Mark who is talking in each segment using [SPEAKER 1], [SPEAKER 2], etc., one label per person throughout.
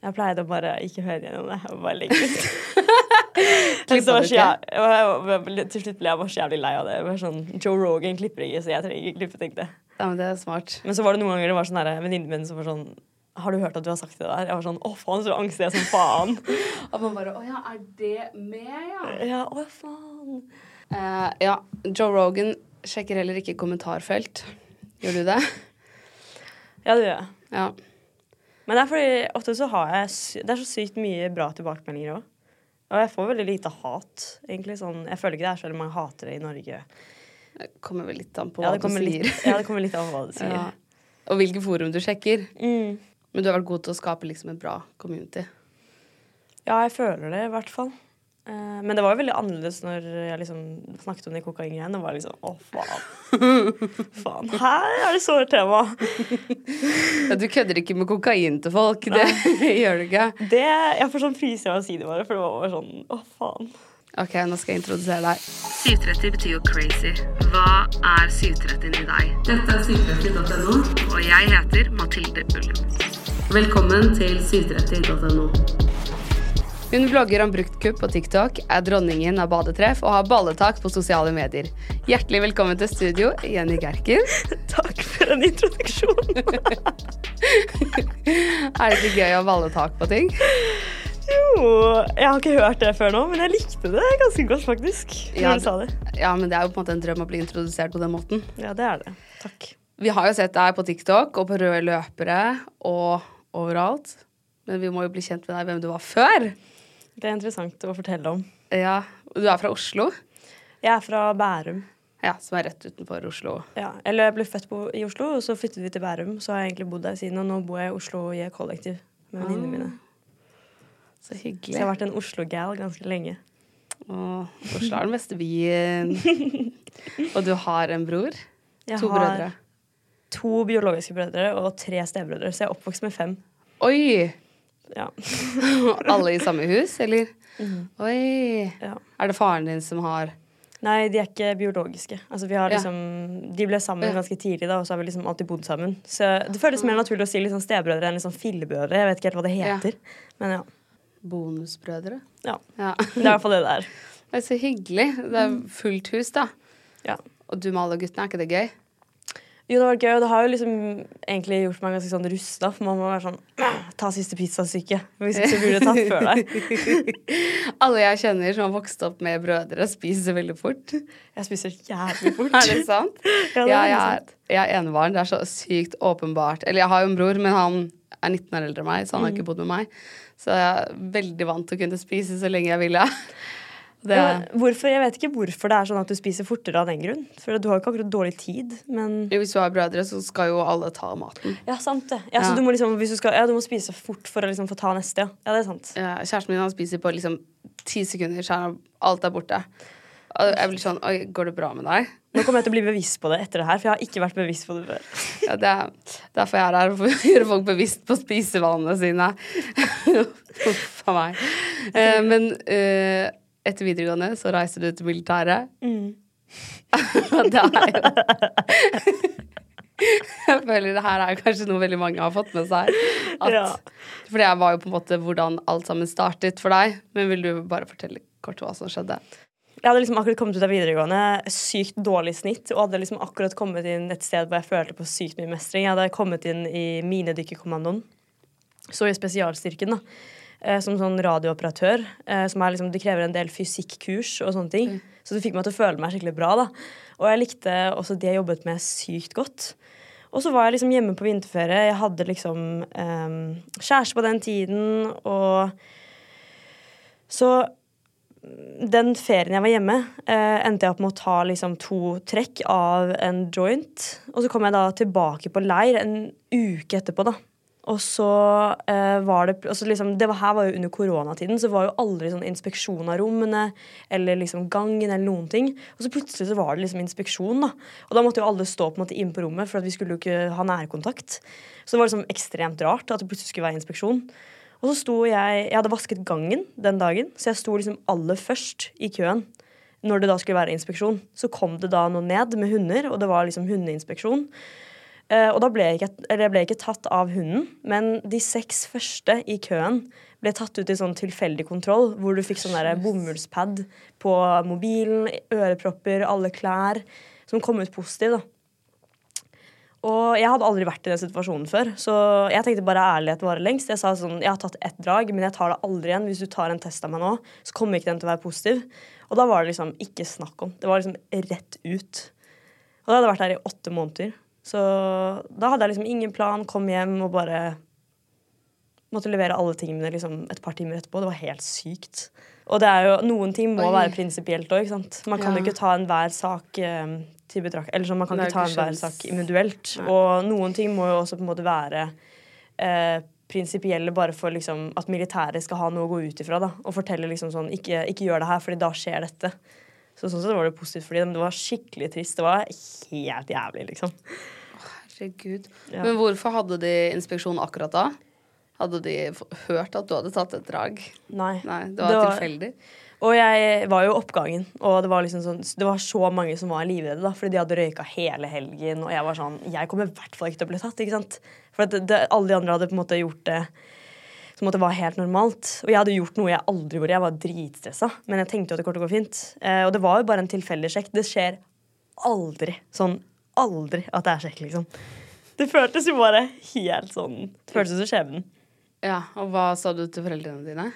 [SPEAKER 1] Jeg pleide å bare ikke høre gjennom det. Og bare legge ut. Til slutt ble jeg bare så jævlig lei av det. Jeg var sånn, Joe Rogan klipper ikke, så jeg trenger ikke klippe, tenkte jeg.
[SPEAKER 2] Ja, men det er smart.
[SPEAKER 1] Men så var det noen ganger det var sånn venninnen min som var sånn Har du hørt at du har sagt det der? Jeg var sånn Å, faen, så angst jeg som faen.
[SPEAKER 2] Og man bare Å ja, er det med, ja?
[SPEAKER 1] ja, å, faen.
[SPEAKER 2] Uh, ja, Joe Rogan sjekker heller ikke kommentarfelt. Gjør du det?
[SPEAKER 1] Ja, det gjør jeg.
[SPEAKER 2] Ja.
[SPEAKER 1] Men det er fordi ofte så har jeg Det er så sykt mye bra tilbakemeldinger òg. Og jeg får veldig lite hat, egentlig. Sånn, jeg føler ikke det er så veldig mange hatere i Norge.
[SPEAKER 2] Det kommer vel litt an på hva
[SPEAKER 1] ja,
[SPEAKER 2] du sier.
[SPEAKER 1] litt, ja, det kommer litt an på hva du sier.
[SPEAKER 2] Ja. Og hvilke forum du sjekker.
[SPEAKER 1] Mm.
[SPEAKER 2] Men du har vært god til å skape liksom en bra community.
[SPEAKER 1] Ja, jeg føler det i hvert fall. Eh, men det var jo veldig annerledes når jeg liksom snakket om de kokaingreiene. Det var liksom Å, faen. faen. Her er det sårt tema.
[SPEAKER 2] Ja, du kødder ikke med kokain til folk. Det gjør du ikke.
[SPEAKER 1] Det, jeg får sånn frysning av å si det bare, for det var bare sånn Å, faen.
[SPEAKER 2] Ok, nå skal jeg introdusere deg.
[SPEAKER 3] 730 betyr jo crazy. Hva er 730 i deg?
[SPEAKER 2] Dette er 730.no.
[SPEAKER 3] Og jeg heter Mathilde Ullum.
[SPEAKER 2] Velkommen til 730.no. Hun blogger om bruktkupp på TikTok, er dronningen av badetreff og har balletak på sosiale medier. Hjertelig velkommen til studio, Jenny Gerken.
[SPEAKER 1] Takk for en introduksjon.
[SPEAKER 2] Er det ikke gøy å ha balletak på ting?
[SPEAKER 1] jo, jeg har ikke hørt det før nå, men jeg likte det ganske godt, faktisk.
[SPEAKER 2] Ja,
[SPEAKER 1] det.
[SPEAKER 2] Ja, men det er jo på en måte en drøm å bli introdusert på den måten.
[SPEAKER 1] Ja, det er det. Takk.
[SPEAKER 2] Vi har jo sett deg på TikTok og på røde løpere og overalt. Men vi må jo bli kjent med deg hvem du var før.
[SPEAKER 1] Det er interessant å fortelle om.
[SPEAKER 2] Ja, og Du er fra Oslo?
[SPEAKER 1] Jeg er fra Bærum.
[SPEAKER 2] Ja, Som er rett utenfor Oslo.
[SPEAKER 1] Ja, eller jeg ble født på, i Oslo, og så flyttet vi til Bærum. Så har jeg egentlig bodd der siden, og nå bor jeg i Oslo i et kollektiv med venninnene mine.
[SPEAKER 2] Så
[SPEAKER 1] Så
[SPEAKER 2] hyggelig.
[SPEAKER 1] jeg har vært en Oslo-gal ganske lenge.
[SPEAKER 2] Åh, Oslo er den beste byen. og du har en bror?
[SPEAKER 1] Jeg
[SPEAKER 2] to
[SPEAKER 1] har to biologiske brødre og tre stebrødre, så jeg er oppvokst med fem.
[SPEAKER 2] Oi!
[SPEAKER 1] Ja.
[SPEAKER 2] Alle i samme hus, eller? Oi.
[SPEAKER 1] ja.
[SPEAKER 2] Er det faren din som har
[SPEAKER 1] Nei, de er ikke biologiske. Altså, vi har
[SPEAKER 2] Ja.
[SPEAKER 1] liksom, De ble sammen
[SPEAKER 2] Ja.
[SPEAKER 1] ganske tidlig, da, og så har vi liksom alltid bodd sammen. Så det føles mer naturlig å si liksom stebrødre enn liksom fillebrødre. Jeg vet ikke helt hva det
[SPEAKER 2] Ja.
[SPEAKER 1] heter. Men ja.
[SPEAKER 2] bonusbrødre?
[SPEAKER 1] ja.
[SPEAKER 2] Ja.
[SPEAKER 1] Det er i hvert fall det det er.
[SPEAKER 2] Det er så hyggelig. Det er fullt hus, da.
[SPEAKER 1] Ja.
[SPEAKER 2] Og du med alle guttene, er ikke det gøy?
[SPEAKER 1] Jo, det var gøy, og det har jo liksom egentlig gjort meg ganske sånn rusta. For man må være sånn Ta siste pizzastykke. Hvis ikke så burde det tatt før deg.
[SPEAKER 2] Alle jeg kjenner som har vokst opp med brødre, spiser veldig fort.
[SPEAKER 1] Jeg spiser jævlig fort.
[SPEAKER 2] Er det sant?
[SPEAKER 1] Ja, det er
[SPEAKER 2] Ja, jeg,
[SPEAKER 1] sant.
[SPEAKER 2] er, jeg er enebarn. Det er så sykt åpenbart. Eller jeg har jo en bror, men han er 19 år eldre enn meg, så han har
[SPEAKER 1] Mm.
[SPEAKER 2] ikke bodd med meg. Så jeg er veldig vant til å kunne spise så lenge jeg ville. Det,
[SPEAKER 1] hvorfor, jeg vet ikke hvorfor det er sånn at du spiser fortere av den grunn. For du har jo ikke akkurat dårlig tid, men
[SPEAKER 2] hvis du har brødre, så skal jo alle ta maten.
[SPEAKER 1] Ja, sant det. Ja,
[SPEAKER 2] Ja.
[SPEAKER 1] Så du må liksom, hvis du skal, ja, du må spise fort for å liksom få ta neste, ja. Ja, det er sant.
[SPEAKER 2] Ja, Kjæresten min han spiser på liksom ti sekunder, så er alt er borte. Og jeg blir sånn Oi, går det bra med deg?
[SPEAKER 1] Nå kommer jeg til å bli bevisst på det etter det her, for jeg har ikke vært bevisst på det før.
[SPEAKER 2] Ja, det er derfor jeg er her, for å gjøre folk bevisst på spisevanene sine. Huff a meg. Eh, men eh, etter videregående så reiser du til militæret.
[SPEAKER 1] Mm.
[SPEAKER 2] det er jo Jeg føler det her er kanskje noe veldig mange har fått med seg. At,
[SPEAKER 1] Ja.
[SPEAKER 2] For det var jo på en måte hvordan alt sammen startet for deg. Men vil du bare fortelle kort hva som skjedde?
[SPEAKER 1] Jeg hadde liksom akkurat kommet ut av videregående, sykt dårlig snitt, og hadde liksom akkurat kommet inn et sted hvor jeg følte på sykt mye mestring. Jeg hadde kommet inn i minedykkerkommandoen, så i spesialstyrken, da. Eh, Som sånn radiooperatør. eh, Som er liksom, det krever en del fysikkurs og sånne ting. Så det fikk meg til å føle meg skikkelig bra. da Og jeg likte også det jeg jobbet med, sykt godt. Og så var jeg liksom hjemme på vinterferie. Jeg hadde liksom eh, kjæreste på den tiden, og så den ferien jeg var hjemme, eh, endte jeg opp med å ta liksom to trekk av en joint. Og så kom jeg da tilbake på leir en uke etterpå, da. Og så eh, var det altså liksom, Det var, her var jo under koronatiden, så var jo aldri sånn inspeksjon av rommene eller liksom gangen eller noen ting. Og så plutselig så var det liksom inspeksjon, da. Og da måtte jo alle stå på en måte inn på rommet, for at vi skulle jo ikke ha nærkontakt. Så det var liksom ekstremt rart at det plutselig skulle være inspeksjon. Og så sto jeg Jeg hadde vasket gangen den dagen, så jeg sto liksom aller først i køen når det da skulle være inspeksjon. Så kom det da noe ned med hunder, og det var liksom hundeinspeksjon. Eh, og da ble jeg, ikke, eller jeg ble ikke tatt av hunden, men de seks første i køen ble tatt ut i sånn tilfeldig kontroll, hvor du fikk sånn bomullspad på mobilen, ørepropper, alle klær, som kom ut positiv. da. Og jeg hadde aldri vært i den situasjonen før, så jeg tenkte bare ærlighet varer lengst. Jeg sa sånn, jeg har tatt ett drag, men jeg tar det aldri igjen. Hvis du tar en test av meg nå, så kommer ikke den til å være positiv. Og da var det liksom ikke snakk om. Det var liksom rett ut. Og da hadde jeg vært der i åtte måneder. Så da hadde jeg liksom ingen plan, kom hjem og bare måtte levere alle tingene mine liksom et par timer etterpå. Det var helt sykt. Og det er jo, noen ting må
[SPEAKER 2] Oi.
[SPEAKER 1] være prinsipielt òg. Man kan
[SPEAKER 2] Ja.
[SPEAKER 1] jo ikke ta enhver sak eh, til betrakt... Eller sånn, man kan ikke ta enhver sak individuelt.
[SPEAKER 2] Nei.
[SPEAKER 1] Og noen ting må jo også på en måte være eh, prinsipielle bare for liksom, at militæret skal ha noe å gå ut ifra. Da, og fortelle liksom sånn ikke, ikke gjør det her, fordi da skjer dette. Så sånn sett var det positivt for dem. Det var skikkelig trist. Det var helt jævlig, liksom.
[SPEAKER 2] Herregud.
[SPEAKER 1] Ja.
[SPEAKER 2] Men hvorfor hadde de inspeksjon akkurat da? Hadde de hørt at du hadde tatt et drag?
[SPEAKER 1] Nei.
[SPEAKER 2] Nei, det var,
[SPEAKER 1] Det var-
[SPEAKER 2] tilfeldig.
[SPEAKER 1] Og jeg var jo oppgangen, og det var liksom sånn Det var så mange som var livredde, da, fordi de hadde røyka hele helgen, og jeg var sånn Jeg kommer i hvert fall ikke til å bli tatt, ikke sant? For det, det, alle de andre hadde på en måte gjort det som det var helt normalt. Og jeg hadde gjort noe jeg aldri gjorde. Jeg var dritstressa, men jeg tenkte jo at det kom til å gå fint. Eh, og det var jo bare en tilfeldig sjekk. Det skjer aldri sånn aldri at det er sjekk, liksom. Det føltes jo bare helt sånn Det føltes som skjebnen.
[SPEAKER 2] Ja, Og hva sa du til foreldrene dine?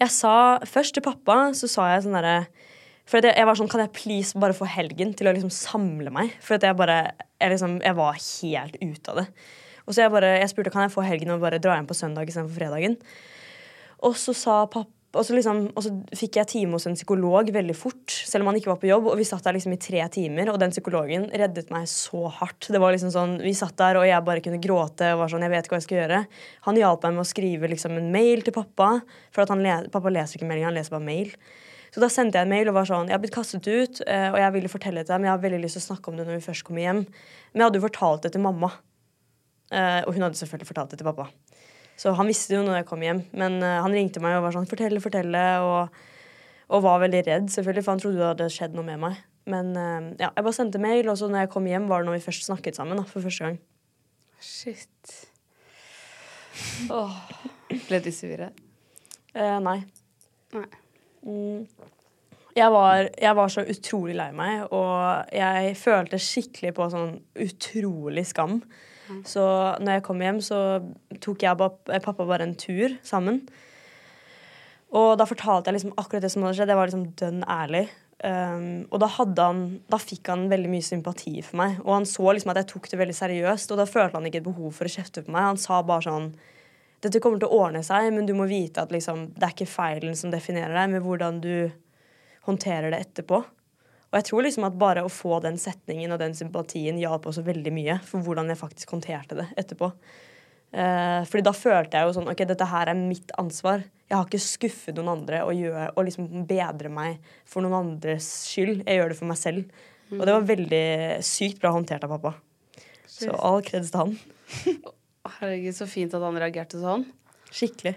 [SPEAKER 1] Jeg sa først til pappa, så sa jeg sånn derre For jeg, var sånn, kan jeg please bare få helgen til å liksom samle meg? For jeg bare Jeg, liksom, jeg var helt ute av det. Og så jeg bare, jeg spurte kan jeg få helgen og bare dra hjem på søndag istedenfor fredagen. Og så sa pappa og så, liksom, og så fikk jeg time hos en psykolog veldig fort, selv om han ikke var på jobb. Og vi satt der liksom i tre timer, og den psykologen reddet meg så hardt. Det var liksom sånn, Vi satt der, og jeg bare kunne gråte og var sånn, jeg vet ikke hva jeg skal gjøre. Han hjalp meg med å skrive liksom en mail til pappa, for le pappa leser ikke meldinger, han leser bare mail. Så da sendte jeg en mail og var sånn, jeg har blitt kastet ut, eh, og jeg ville fortelle det til deg, men jeg har veldig lyst til å snakke om det når vi først kommer hjem. Men jeg hadde jo fortalt det til mamma. Eh, og hun hadde selvfølgelig fortalt det til pappa. Så han visste jo når jeg kom hjem. Men eh, han ringte meg og var sånn 'fortelle, fortelle', og, og var veldig redd, selvfølgelig, for han trodde det hadde skjedd noe med meg. Men eh, ja, jeg bare sendte mail, og så når jeg kom hjem, var det når vi først snakket sammen. da, for første gang.
[SPEAKER 2] Shit. Åh. Ble du sure?
[SPEAKER 1] Eh, nei.
[SPEAKER 2] Nei.
[SPEAKER 1] Mm. Jeg var, jeg var så utrolig lei meg, og jeg følte skikkelig på sånn utrolig skam. Så når jeg kom hjem, så tok jeg og eh, pappa bare en tur sammen. Og da fortalte jeg liksom akkurat det som hadde skjedd. Jeg var liksom dønn ærlig. Um, og da, han, da fikk han veldig mye sympati for meg. Og han så liksom at jeg tok det veldig seriøst, og da følte han ikke et behov for å kjefte på meg. Han sa bare sånn Dette kommer til å ordne seg, men du må vite at liksom, det er ikke feilen som definerer deg, men hvordan du håndterer det etterpå. Og jeg tror liksom at bare å få den setningen og den sympatien hjalp også veldig mye for hvordan jeg faktisk håndterte det etterpå. Eh, fordi da følte jeg jo sånn Ok, dette her er mitt ansvar. Jeg har ikke skuffet noen andre og, gjør, og liksom bedre meg for noen andres skyld. Jeg gjør det for meg selv. Og det var veldig sykt bra håndtert av pappa. Så all kreds til han.
[SPEAKER 2] Herregud, så fint at han reagerte sånn.
[SPEAKER 1] Skikkelig.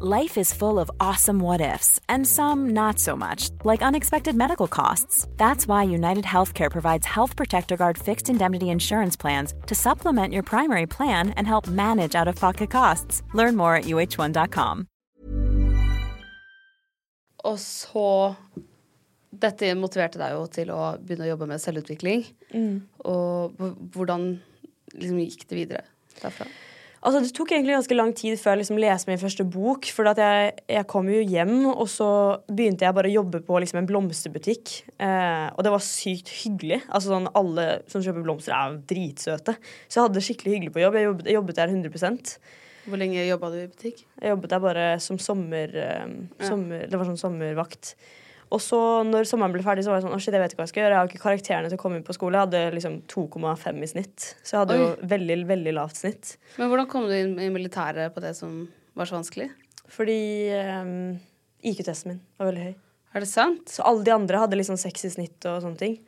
[SPEAKER 4] Life is full of awesome what ifs, and some not so much, like unexpected medical costs. That's why United Healthcare provides Health Protector Guard fixed indemnity insurance plans to supplement your primary plan and help manage out of pocket costs. Learn more at uh1.com.
[SPEAKER 2] Og så Dette motiverte deg jo til å begynne å jobbe med selvutvikling. Og h- hvordan liksom gikk det videre derfra?
[SPEAKER 1] Altså, det tok egentlig ganske lang tid før jeg liksom leste min første bok. For jeg, jeg kom jo hjem, og så begynte jeg bare å jobbe på liksom, en blomsterbutikk. Eh, og det var sykt hyggelig. Altså, sånn, alle som kjøper blomster, er dritsøte. Så jeg hadde det skikkelig hyggelig på jobb. Jeg jobbet, jeg jobbet der 100
[SPEAKER 2] Hvor lenge jobba du i butikk?
[SPEAKER 1] Jeg jobbet der bare som sommer, eh, sommer Det var sånn sommervakt. Og så når sommeren ble ferdig, så var jeg sånn Å, shit, jeg vet ikke hva jeg skal gjøre. Jeg har ikke karakterene til å komme inn på skole. Jeg hadde liksom 2,5 i snitt. Så jeg hadde
[SPEAKER 2] Oi.
[SPEAKER 1] jo veldig, veldig lavt snitt.
[SPEAKER 2] Men hvordan kom du inn i militæret på det som var så vanskelig?
[SPEAKER 1] Fordi um, IQ-testen min var veldig høy.
[SPEAKER 2] Er det sant?
[SPEAKER 1] Så alle de andre hadde liksom seks i snitt og sånne ting.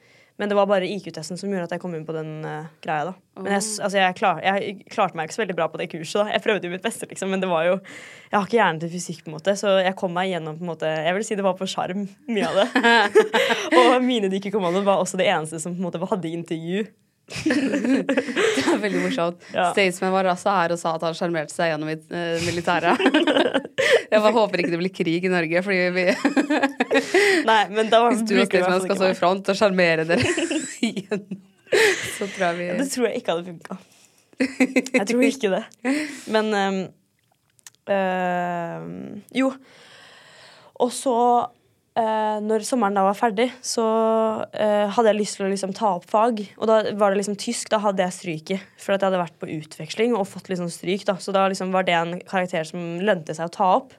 [SPEAKER 1] Men det var bare IQ-testen som gjorde at jeg kom inn på den uh, greia. da Men jeg, altså, jeg, klar, jeg klarte meg ikke så veldig bra på det kurset. da Jeg prøvde jo mitt beste, liksom, men det var jo Jeg har ikke hjerne til fysikk, på en måte så jeg kom meg gjennom på en måte Jeg vil si det var på sjarm, mye av det. og mine dykkerkommandoer var også det eneste som på en måte hadde intervju.
[SPEAKER 2] Det er veldig morsomt.
[SPEAKER 1] Ja.
[SPEAKER 2] Statesman var altså her og sa at han sjarmerte seg gjennom eh, militæret. jeg bare håper ikke det blir krig i Norge, fordi vi,
[SPEAKER 1] Nei, men da
[SPEAKER 2] hvis du og
[SPEAKER 1] fall
[SPEAKER 2] skal stå i front og sjarmere dere igjen, så tror jeg vi
[SPEAKER 1] Det tror jeg ikke hadde funka. Jeg tror ikke det. Men um, uh, Jo. Og så, Uh, når sommeren da var ferdig, så uh, hadde jeg lyst til å liksom ta opp fag. Og da var det liksom tysk. Da hadde jeg stryket. For at jeg hadde vært på utveksling og fått liksom stryk. da Så da liksom var det en karakter som lønte seg å ta opp.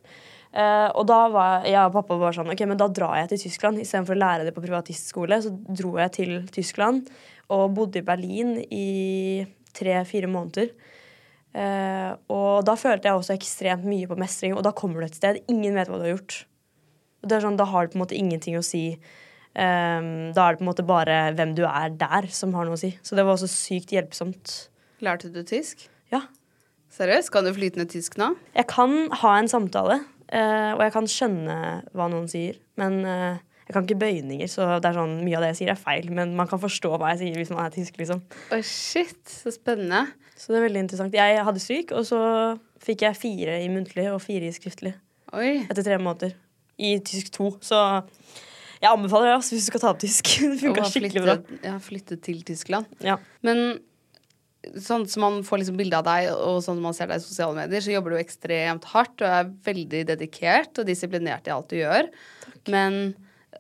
[SPEAKER 1] Eh, og da var jeg og pappa bare sånn Ok, men da drar jeg til Tyskland. Istedenfor å lære det på privatistskole, så dro jeg til Tyskland og bodde i Berlin i tre-fire måneder. Uh, og da følte jeg også ekstremt mye på mestring, og da kommer du et sted. Ingen vet hva du har gjort. Og det er sånn, Da har det på en måte ingenting å si. Um, da er det på en måte bare hvem du er der, som har noe å si. Så det var også sykt hjelpsomt.
[SPEAKER 2] Lærte du tysk?
[SPEAKER 1] Ja.
[SPEAKER 2] Seriøst? Kan du flytende tysk nå?
[SPEAKER 1] Jeg kan ha en samtale, eh, og jeg kan skjønne hva noen sier. Men uh, jeg kan ikke bøyninger, så det er sånn, mye av det jeg sier, er feil. Men man kan forstå hva jeg sier hvis man er tysk, liksom.
[SPEAKER 2] Oh, shit, så spennende.
[SPEAKER 1] Så det er veldig interessant. Jeg hadde stryk, og så fikk jeg fire i muntlig og fire i skriftlig
[SPEAKER 2] Oi.
[SPEAKER 1] etter tre måneder. I tysk to. Så jeg anbefaler det altså, hvis du skal ta opp tysk. Det funka skikkelig bra.
[SPEAKER 2] Jeg har flyttet til Tyskland.
[SPEAKER 1] Ja.
[SPEAKER 2] Men sånn som man får liksom bilde av deg, og sånn som man ser deg i sosiale medier, så jobber du ekstremt hardt og er veldig dedikert og disiplinert i alt du gjør. Men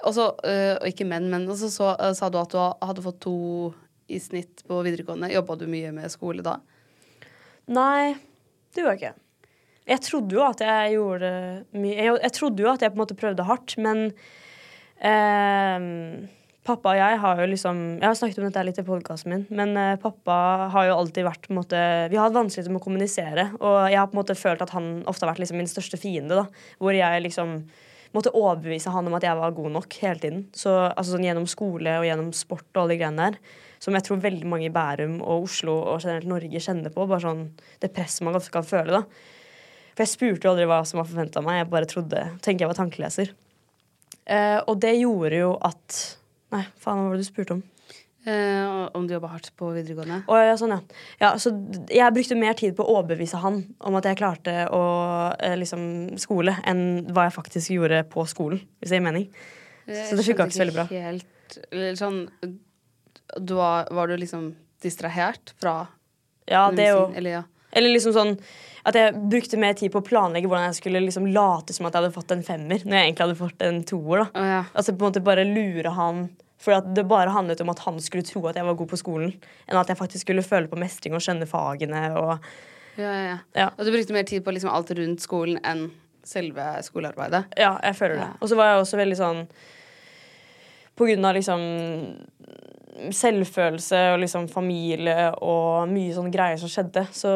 [SPEAKER 2] også, øh, Og ikke men, men også så øh, sa du at du hadde fått to i snitt på videregående. Jobba du mye med skole da?
[SPEAKER 1] Nei, det gjorde jeg ikke. Jeg trodde jo at jeg gjorde mye jeg, jeg trodde jo at jeg på en måte prøvde hardt, men eh, Pappa og jeg har jo liksom Jeg har snakket om dette litt i podkasten min, men uh, pappa har jo alltid vært på en måte Vi har hatt vanskeligheter med å kommunisere, og jeg har på en måte følt at han ofte har vært liksom min største fiende. da Hvor jeg liksom måtte overbevise han om at jeg var god nok hele tiden. Så altså sånn Gjennom skole og gjennom sport og alle de greiene der. Som jeg tror veldig mange i Bærum og Oslo og generelt Norge kjenner på. Bare sånn Det presset man ofte kan føle. da For jeg spurte jo aldri hva som var forventa av meg. Jeg bare trodde Tenker jeg var tankeleser. Eh, og det gjorde jo at Nei, faen, hva var det du spurte om?
[SPEAKER 2] Eh, om du jobba hardt på videregående?
[SPEAKER 1] Å, ja, sånn, ja. ja. Så jeg brukte mer tid på å overbevise han om at jeg klarte å eh, liksom skole, enn hva jeg faktisk gjorde på skolen, hvis det gir mening. Så det funka ikke så veldig bra.
[SPEAKER 2] Helt, sånn du var, var du liksom distrahert fra
[SPEAKER 1] Ja, det jo.
[SPEAKER 2] Eller ja.
[SPEAKER 1] Eller liksom sånn at jeg brukte mer tid på å planlegge hvordan jeg skulle liksom late som at jeg hadde fått en femmer, når jeg egentlig hadde fått en toer. da.
[SPEAKER 2] Oh, ja.
[SPEAKER 1] Altså på en måte bare lure han For at det bare handlet om at han skulle tro at jeg var god på skolen, enn at jeg faktisk skulle føle på mestring og skjønne fagene. og
[SPEAKER 2] Ja, ja, ja. Og du brukte mer tid på liksom alt rundt skolen enn selve skolearbeidet?
[SPEAKER 1] Ja, jeg føler det. Og så var jeg også veldig sånn På grunn av liksom selvfølelse og liksom familie og mye sånne greier som skjedde, så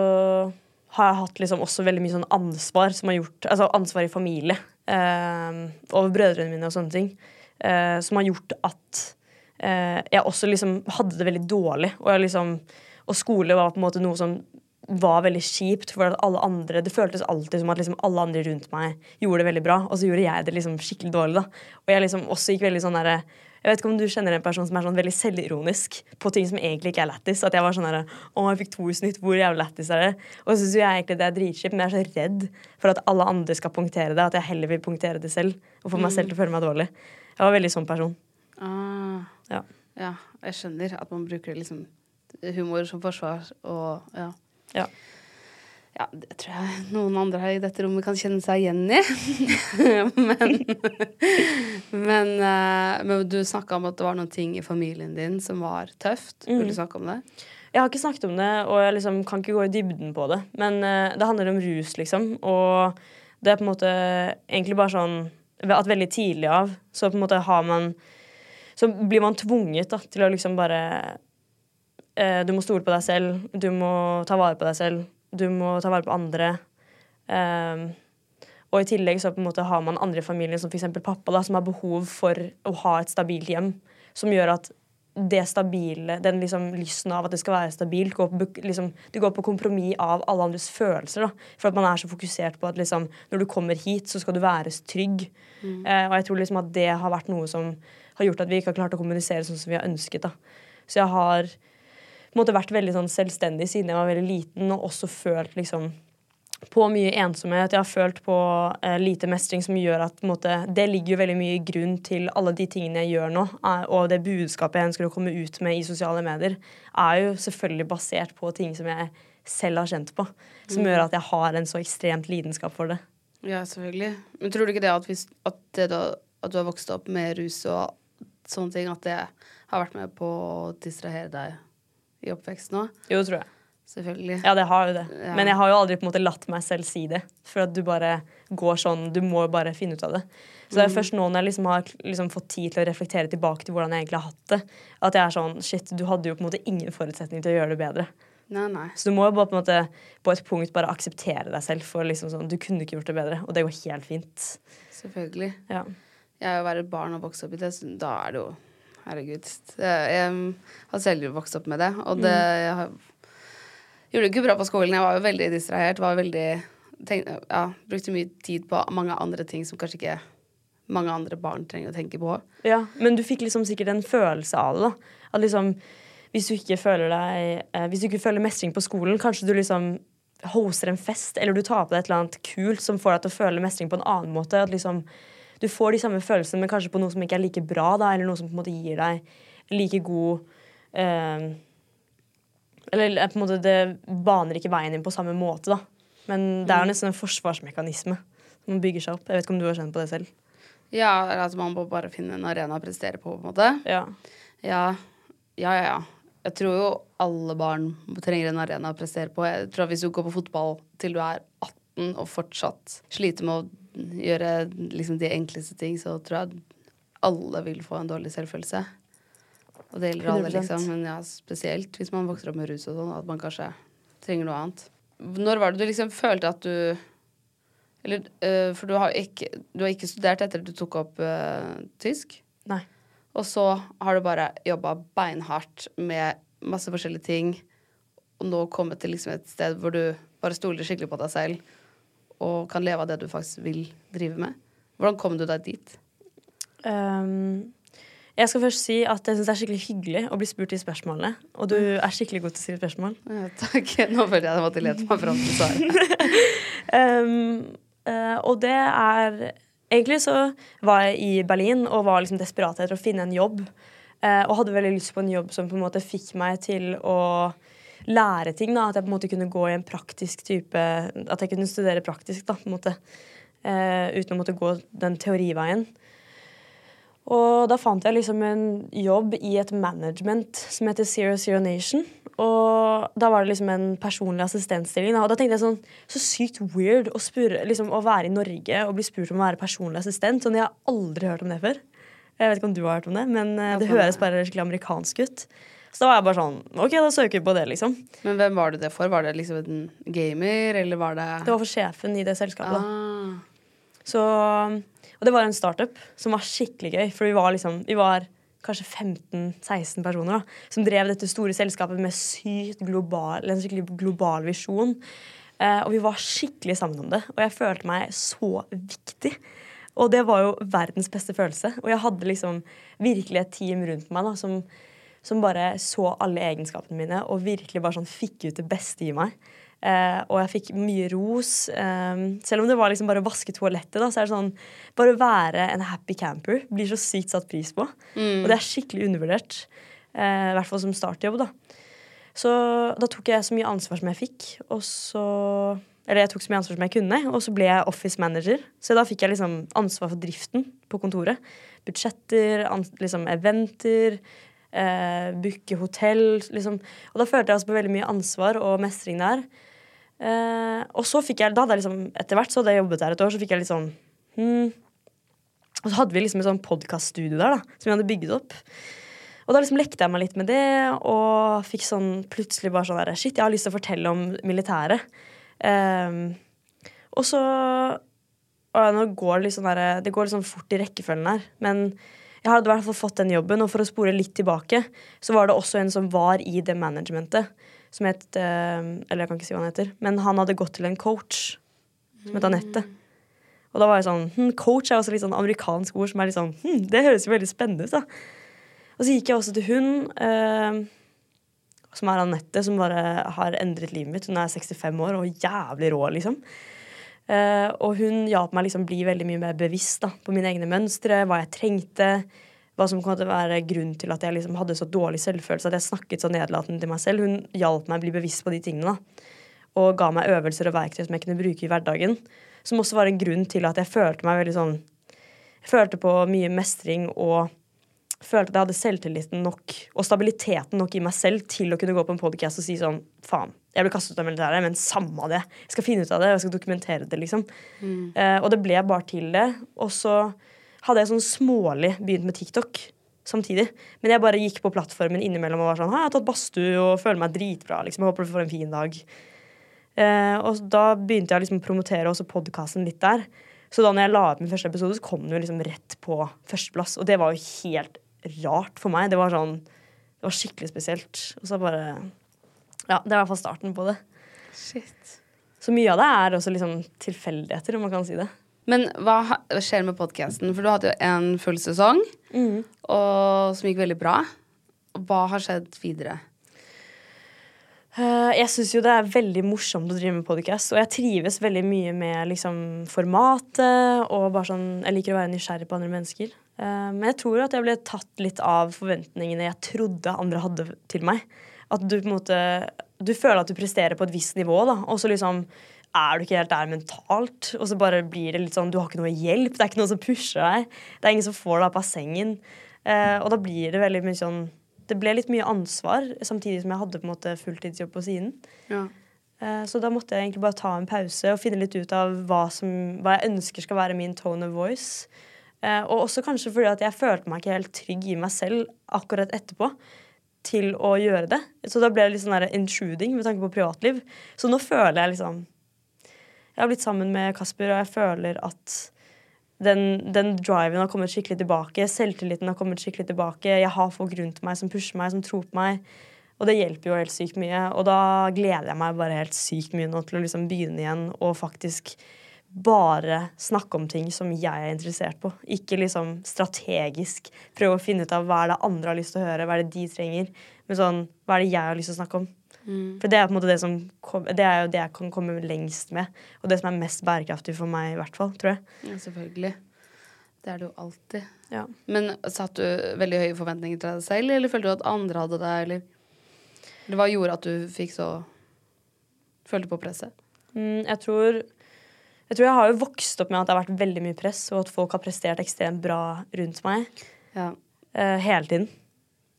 [SPEAKER 1] har jeg hatt liksom også veldig mye sånn ansvar som har gjort Altså ansvar i familie eh, over brødrene mine og sånne ting. eh, som har gjort at eh, jeg også liksom hadde det veldig dårlig. Og, liksom, og skole var på en måte noe som var veldig kjipt. For alle andre Det føltes alltid som at liksom alle andre rundt meg gjorde det veldig bra, og så gjorde jeg det liksom skikkelig dårlig. da Og jeg liksom også gikk veldig sånn derre jeg vet ikke om du kjenner en person som er sånn veldig selvironisk på ting som egentlig ikke er lættis. At jeg var sånn her, Å, jeg fikk to i snitt, hvor jævlig lættis er det? Og så syns jeg egentlig det er dritkjipt, men jeg er så redd for at alle andre skal punktere det, at jeg heller vil punktere det selv. Og få meg selv til å føle meg dårlig. Jeg var veldig sånn person.
[SPEAKER 2] Ah,
[SPEAKER 1] Ja.
[SPEAKER 2] ja, jeg skjønner at man bruker liksom humor som forsvar og ja.
[SPEAKER 1] Ja.
[SPEAKER 2] Ja, det tror jeg noen andre her i dette rommet kan kjenne seg igjen i. men, men, eh, men du snakka om at det var noen ting i familien din som var tøft. Vil du snakke om det?
[SPEAKER 1] Jeg har ikke snakket om det, og jeg liksom kan ikke gå i dybden på det. Men eh, det handler om rus, liksom. Og det er på en måte egentlig bare sånn At veldig tidlig av så på en måte har man Så blir man tvunget da, til å liksom bare eh, Du må stole på deg selv. Du må ta vare på deg selv. Du må ta vare på andre. Um, og i tillegg så på en måte har man andre i familien, som f.eks. pappa, da, som har behov for å ha et stabilt hjem. Som gjør at det stabile, den liksom lysten av at det skal være stabilt, går på, liksom, det går på kompromiss av alle andres følelser. Da. For at man er så fokusert på at liksom, når du kommer hit, så skal du være trygg. Eh, og jeg tror liksom at det har vært noe som har gjort at vi ikke har klart å kommunisere sånn som vi har ønsket. Da. Så jeg har måte vært veldig sånn selvstendig siden jeg var veldig liten, og også følt liksom på mye ensomhet. Jeg har følt på eh, lite mestring, som gjør at måte, det ligger jo veldig mye i grunn til alle de tingene jeg gjør nå. eh, og det budskapet jeg ønsker å komme ut med i sosiale medier, er jo selvfølgelig basert på ting som jeg selv har kjent på. Som gjør at jeg har en så ekstremt lidenskap for det.
[SPEAKER 2] Ja, selvfølgelig. Men tror du ikke det at, hvis, at, det da, at du har vokst opp med rus og sånne ting, at det har vært med på å distrahere deg i oppveksten òg?
[SPEAKER 1] Jo, tror jeg.
[SPEAKER 2] Selvfølgelig.
[SPEAKER 1] Ja, det har jo det.
[SPEAKER 2] Ja.
[SPEAKER 1] Men jeg har jo aldri på en måte latt meg selv si det. For at du bare går sånn Du må jo bare finne ut av det. Så det er først nå når jeg liksom har liksom fått tid til å reflektere tilbake til hvordan jeg egentlig har hatt det, at jeg er sånn Shit, du hadde jo på en måte ingen forutsetning til å gjøre det bedre.
[SPEAKER 2] Nei, nei.
[SPEAKER 1] Så du må jo bare på en måte på et punkt bare akseptere deg selv for liksom sånn Du kunne ikke gjort det bedre, og det går helt fint.
[SPEAKER 2] Selvfølgelig.
[SPEAKER 1] Ja.
[SPEAKER 2] Jeg jo være et barn og vokse opp i det, så da er det jo Herregud. Jeg, har selv vokst opp med det, og det jeg har, gjorde det ikke bra på skolen. Jeg var jo veldig distrahert. Var veldig tenk, ja, Brukte mye tid på mange andre ting som kanskje ikke mange andre barn trenger å tenke på.
[SPEAKER 1] Ja, men du fikk liksom sikkert en følelse av det. da At liksom Hvis du ikke føler deg eh, Hvis du ikke føler mestring på skolen, kanskje du liksom hoster en fest, eller du tar på deg et eller annet kult som får deg til å føle mestring på en annen måte. At liksom Du får de samme følelsene, men kanskje på noe som ikke er like bra, da eller noe som på en måte gir deg like god eh, Eller på en måte det baner ikke veien inn på samme måte, da. Men det er jo nesten en forsvarsmekanisme som bygger seg opp. Jeg vet ikke om du har kjent på det selv?
[SPEAKER 2] Ja, at man må bare finne en arena å prestere på, på en måte.
[SPEAKER 1] Ja.
[SPEAKER 2] Ja, ja, ja. ja. Jeg tror jo alle barn trenger en arena å prestere på. Jeg tror at Hvis du går på fotball til du er 18 og fortsatt sliter med å gjøre liksom, de enkleste ting, så tror jeg alle vil få en dårlig selvfølelse. Og det gjelder alle, liksom. Men ja, spesielt hvis man vokser opp med rus og sånn, at man kanskje trenger noe annet. Når var det du liksom følte at du Eller, øh, for du har, ikke, du har ikke studert etter at du tok opp øh, tysk?
[SPEAKER 1] Nei.
[SPEAKER 2] Og så har du bare jobba beinhardt med masse forskjellige ting, og nå kommet til liksom et sted hvor du bare stoler skikkelig på deg selv og kan leve av det du faktisk vil drive med. Hvordan kom du deg dit?
[SPEAKER 1] Um, jeg skal først si at jeg syns det er skikkelig hyggelig å bli spurt de spørsmålene. Og du er skikkelig god til å stille spørsmål.
[SPEAKER 2] Ja, takk. Nå følte jeg at jeg måtte lete meg fram til svaret.
[SPEAKER 1] um, uh, og det er Egentlig så var jeg i Berlin og var liksom desperat etter å finne en jobb. Uh, og hadde veldig lyst på en jobb som på en måte fikk meg til å lære ting. da, At jeg på en måte kunne gå i en praktisk type At jeg kunne studere praktisk, da, på en måte. Uh, uten å måtte gå den teoriveien. Og da fant jeg liksom en jobb i et management som heter Zero Zero Nation. Og da var det liksom en personlig assistentstilling. Da. Og da tenkte jeg sånn Så sykt weird å, spure, liksom, å være i Norge og bli spurt om å være personlig assistent. Sånn, Jeg har aldri hørt om det før. Jeg vet ikke om du har hørt om det, men uh, det høres bare skikkelig amerikansk ut. Så da var jeg bare sånn OK, da søker vi på det, liksom.
[SPEAKER 2] Men hvem var det det for? Var det liksom en gamer, eller var det
[SPEAKER 1] Det var for sjefen i det selskapet. da.
[SPEAKER 2] ah.
[SPEAKER 1] Så, og det var en startup som var skikkelig gøy. For vi var liksom Vi var kanskje 15-16 personer da, som drev dette store selskapet med sykt global, en skikkelig global visjon. Eh, og vi var skikkelig sammen om det, og jeg følte meg så viktig. Og det var jo verdens beste følelse. Og jeg hadde liksom virkelig et team rundt meg da, som, som bare så alle egenskapene mine og virkelig bare sånn fikk ut det beste i meg. Eh, og jeg fikk mye ros. Eh, selv om det var liksom bare å vaske toalettet, da, så er det sånn Bare å være en happy camper blir så sykt satt pris på. Og det er skikkelig undervurdert. Eh, I hvert fall som startjobb, da. Så da tok jeg så mye ansvar som jeg fikk, og så Eller jeg tok så mye ansvar som jeg kunne, og så ble jeg office manager. Så da fikk jeg liksom ansvar for driften på kontoret. Budsjetter, liksom eventer, eh, booke hotell, liksom. Og da følte jeg også på veldig mye ansvar og mestring der. Eh, og så fikk jeg, da hadde jeg liksom, etter hvert så hadde jeg jobbet der et år, så fikk jeg litt sånn hmm. Og så hadde vi liksom et sånn podkaststudio der da, som vi hadde bygget opp. Og da liksom lekte jeg meg litt med det, og fikk sånn plutselig bare sånn der, Shit, jeg har lyst til å fortelle om militæret. Um, og så og nå går det litt sånn der, Det går litt sånn fort i rekkefølgen her, men jeg hadde i hvert fall fått den jobben, og for å spore litt tilbake, så var det også en som var i det managementet, som het eh, Eller jeg kan ikke si hva han heter, men han hadde gått til en coach som het Anette. Og da var jeg sånn hm, Coach er også litt sånn amerikansk ord som er litt sånn hm, Det høres jo veldig spennende ut, da. Og så gikk jeg også til hun, eh, som er Anette, som bare har endret livet mitt. Hun er 65 år og jævlig rå, liksom. Eh, og hun hjalp meg liksom bli veldig mye mer bevisst da, på mine egne mønstre, hva jeg trengte, hva som å være grunn til at jeg liksom hadde så dårlig selvfølelse, at jeg snakket så nedlatende til meg selv. Hun hjalp meg å bli bevisst på de tingene. da. Og ga meg øvelser og verktøy som jeg kunne bruke i hverdagen. Som også var en grunn til at jeg følte meg veldig sånn Jeg følte på mye mestring og følte at jeg hadde selvtilliten nok og stabiliteten nok i meg selv til å kunne gå på en podcast og si sånn Faen, jeg ble kastet ut av militæret, men samme det. Jeg skal finne ut av det, og jeg skal dokumentere det, liksom. Eh, og det ble bare til det. Og så hadde jeg sånn smålig begynt med TikTok samtidig. Men jeg bare gikk på plattformen innimellom og var sånn ha, jeg har tatt badstue og føler meg dritbra, liksom. Jeg håper du får en fin dag. Uh, og da begynte jeg å liksom promotere også podkasten litt der. Så da når jeg la ut min første episode, så kom den jo liksom rett på førsteplass. Og det var jo helt rart for meg. Det var sånn Det var skikkelig spesielt. Og så bare Ja, det er i hvert fall starten på det.
[SPEAKER 2] Shit.
[SPEAKER 1] Så mye av det er også liksom tilfeldigheter, om man kan si det.
[SPEAKER 2] Men hva skjer med podkasten? For du hadde jo en full sesong, og, som gikk veldig bra. Hva har skjedd videre?
[SPEAKER 1] Eh, Jeg syns jo det er veldig morsomt å drive med podcast, og jeg trives veldig mye med liksom, formatet. Og bare sånn, jeg liker å være nysgjerrig på andre mennesker. Eh, Men jeg tror at jeg ble tatt litt av forventningene jeg trodde andre hadde til meg. At du på en måte Du føler at du presterer på et visst nivå, da, og så liksom er du ikke helt der mentalt, og så bare blir det litt sånn Du har ikke noe hjelp, det er ikke noen som pusher deg. Det er ingen som får deg opp av sengen. Eh, og da blir det veldig mye sånn Det ble litt mye ansvar, samtidig som jeg hadde på en måte fulltidsjobb på siden.
[SPEAKER 2] Ja.
[SPEAKER 1] Eh, Så da måtte jeg egentlig bare ta en pause og finne litt ut av hva, som, hva jeg ønsker skal være min tone of voice. Eh, Og også kanskje fordi at jeg følte meg ikke helt trygg i meg selv akkurat etterpå til å gjøre det. Så da ble det litt sånn intruding med tanke på privatliv. Så nå føler jeg liksom Jeg har blitt sammen med Kasper, og jeg føler at den, den driven har kommet skikkelig tilbake. Selvtilliten har kommet skikkelig tilbake. Jeg har folk rundt meg som pusher meg, som tror på meg. Og det hjelper jo helt sykt mye. Og da gleder jeg meg bare helt sykt mye nå til å liksom begynne igjen og faktisk bare snakke om ting som jeg er interessert på. Ikke liksom strategisk prøve å finne ut av hva er det andre har lyst til å høre, hva er det de trenger. Men sånn, hva er det jeg har lyst til å snakke om? For det er på en måte det som kom, Det er jo det jeg kan komme lengst med. Og det som er mest bærekraftig for meg, i hvert fall, tror jeg.
[SPEAKER 2] ja, selvfølgelig. Det er det jo alltid.
[SPEAKER 1] Ja.
[SPEAKER 2] Men satt du veldig høye forventninger til deg selv, eller følte du at andre hadde det, eller Eller hva gjorde at du fikk så Følte på presset?
[SPEAKER 1] Mm, jeg tror jeg tror jeg har jo vokst opp med at det har vært veldig mye press, og at folk har prestert ekstremt bra rundt meg
[SPEAKER 2] Ja.
[SPEAKER 1] uh, hele tiden.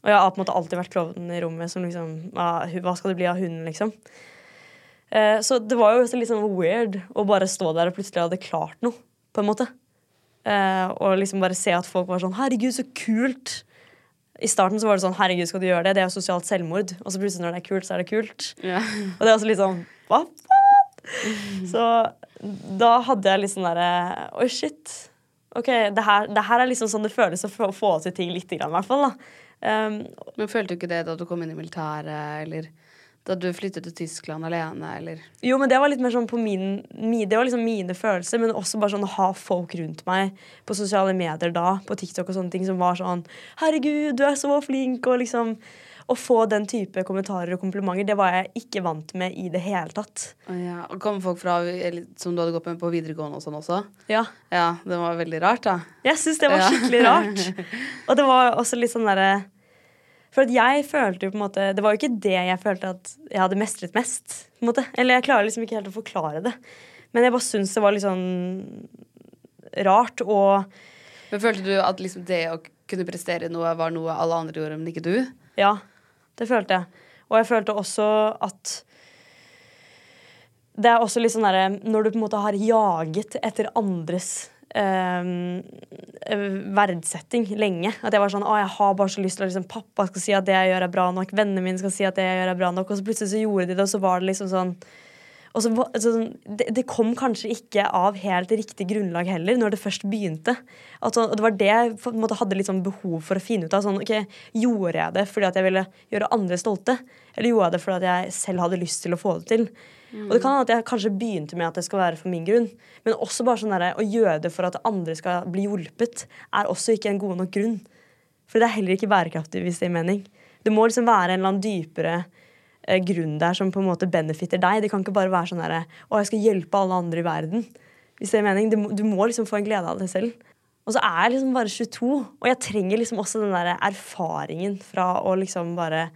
[SPEAKER 1] Og jeg har på en måte alltid vært klovnen i rommet som liksom Hva skal det bli av hunden, liksom? Uh, så det var jo litt sånn weird å bare stå der og plutselig hadde klart noe, på en måte. Uh, og liksom bare se at folk var sånn Herregud, så kult! I starten så var det sånn Herregud, skal du gjøre det? Det er jo sosialt selvmord. Og så plutselig når det er kult, så er det kult.
[SPEAKER 2] Ja.
[SPEAKER 1] Og det er også litt sånn Hva faen? Så da hadde jeg litt sånn derre Oi, shit. OK, det her, det her er liksom sånn det føles å få, få til ting lite grann, i hvert fall. da. Um,
[SPEAKER 2] Men følte du ikke det da du kom inn i militæret, eller da du flyttet til Tyskland alene, eller
[SPEAKER 1] jo, men det var litt mer sånn på min, mi- Det var liksom mine følelser, men også bare sånn å ha folk rundt meg på sosiale medier da, på TikTok og sånne ting, som var sånn 'Herregud, du er så flink', og liksom Å få den type kommentarer og komplimenter, det var jeg ikke vant med i det hele tatt.
[SPEAKER 2] Ja. Og kom folk fra som du hadde gått med på videregående og sånn også?
[SPEAKER 1] Ja.
[SPEAKER 2] Ja, det var veldig rart, da.
[SPEAKER 1] Jeg syns det var
[SPEAKER 2] Ja.
[SPEAKER 1] skikkelig rart. Og det var også litt sånn derre For at jeg følte jo på en måte Det var jo ikke det jeg følte at jeg hadde mestret mest. På en måte. Eller jeg klarer liksom ikke helt å forklare det. Men jeg bare syns det var litt sånn rart og
[SPEAKER 2] Men følte du at liksom det å kunne prestere noe var noe alle andre gjorde, men ikke du?
[SPEAKER 1] Ja, det følte jeg. Og jeg følte også at Det er også litt sånn derre Når du på en måte har jaget etter andres ehm, eh, verdsetting lenge. At jeg var sånn Å, jeg har bare så lyst til at liksom, pappa skal si at det jeg gjør, er bra nok. Vennene mine skal si at det jeg gjør, er bra nok. Og så plutselig så gjorde de det, og så var det liksom sånn så, var- så, sånn, det, det kom kanskje ikke av helt riktig grunnlag heller, når det først begynte. Og det var det jeg måte hadde litt sånn behov for å finne ut av. Sånn, okay, Gjorde jeg det fordi jeg ville gjøre andre stolte, eller gjorde jeg det fordi jeg selv hadde lyst til å få det til? Og det kan hende at jeg kanskje begynte med at det skal være for min grunn, men også bare sånn der, å gjøre det for at andre skal bli hjulpet, er også ikke en god nok grunn. For det er heller ikke bærekraftig, hvis det gir mening. Det må liksom være en eller annen dypere grunn der som på en måte benefitter deg. Det kan ikke bare være sånn derre Å, jeg skal hjelpe alle andre i verden. Hvis det er mening. Du, du må liksom få en glede av det selv. Og så er jeg liksom bare 22, og jeg trenger liksom også den der erfaringen fra å liksom bare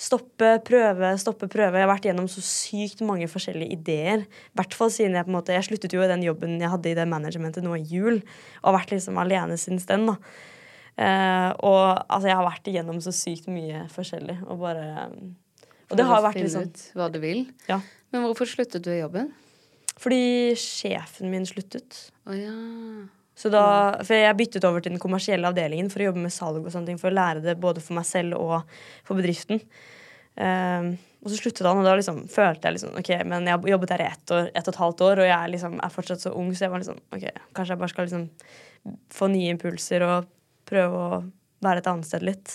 [SPEAKER 1] stoppe, prøve, stoppe, prøve. Jeg har vært gjennom så sykt mange forskjellige ideer. I hvert fall siden jeg på en måte Jeg sluttet jo i den jobben jeg hadde i det managementet nå i jul, og har vært liksom alene siden den. da. Eh, og altså, jeg har vært igjennom så sykt mye forskjellig, og bare Og det har vært
[SPEAKER 2] litt
[SPEAKER 1] sånn.
[SPEAKER 2] ut hva du vil.
[SPEAKER 1] Ja.
[SPEAKER 2] Men hvorfor sluttet du i jobben?
[SPEAKER 1] Fordi sjefen min sluttet.
[SPEAKER 2] Å ja.
[SPEAKER 1] Så da, for jeg byttet over til den kommersielle avdelingen for å jobbe med salg og sånne ting, for å lære det både for meg selv og for bedriften. Um, og så sluttet han, og da liksom følte jeg liksom OK, men jeg har jobbet her i ett, år, ett og et halvt år, og jeg liksom, er fortsatt så ung, så jeg var liksom OK, kanskje jeg bare skal liksom få nye impulser og prøve å være et annet sted litt.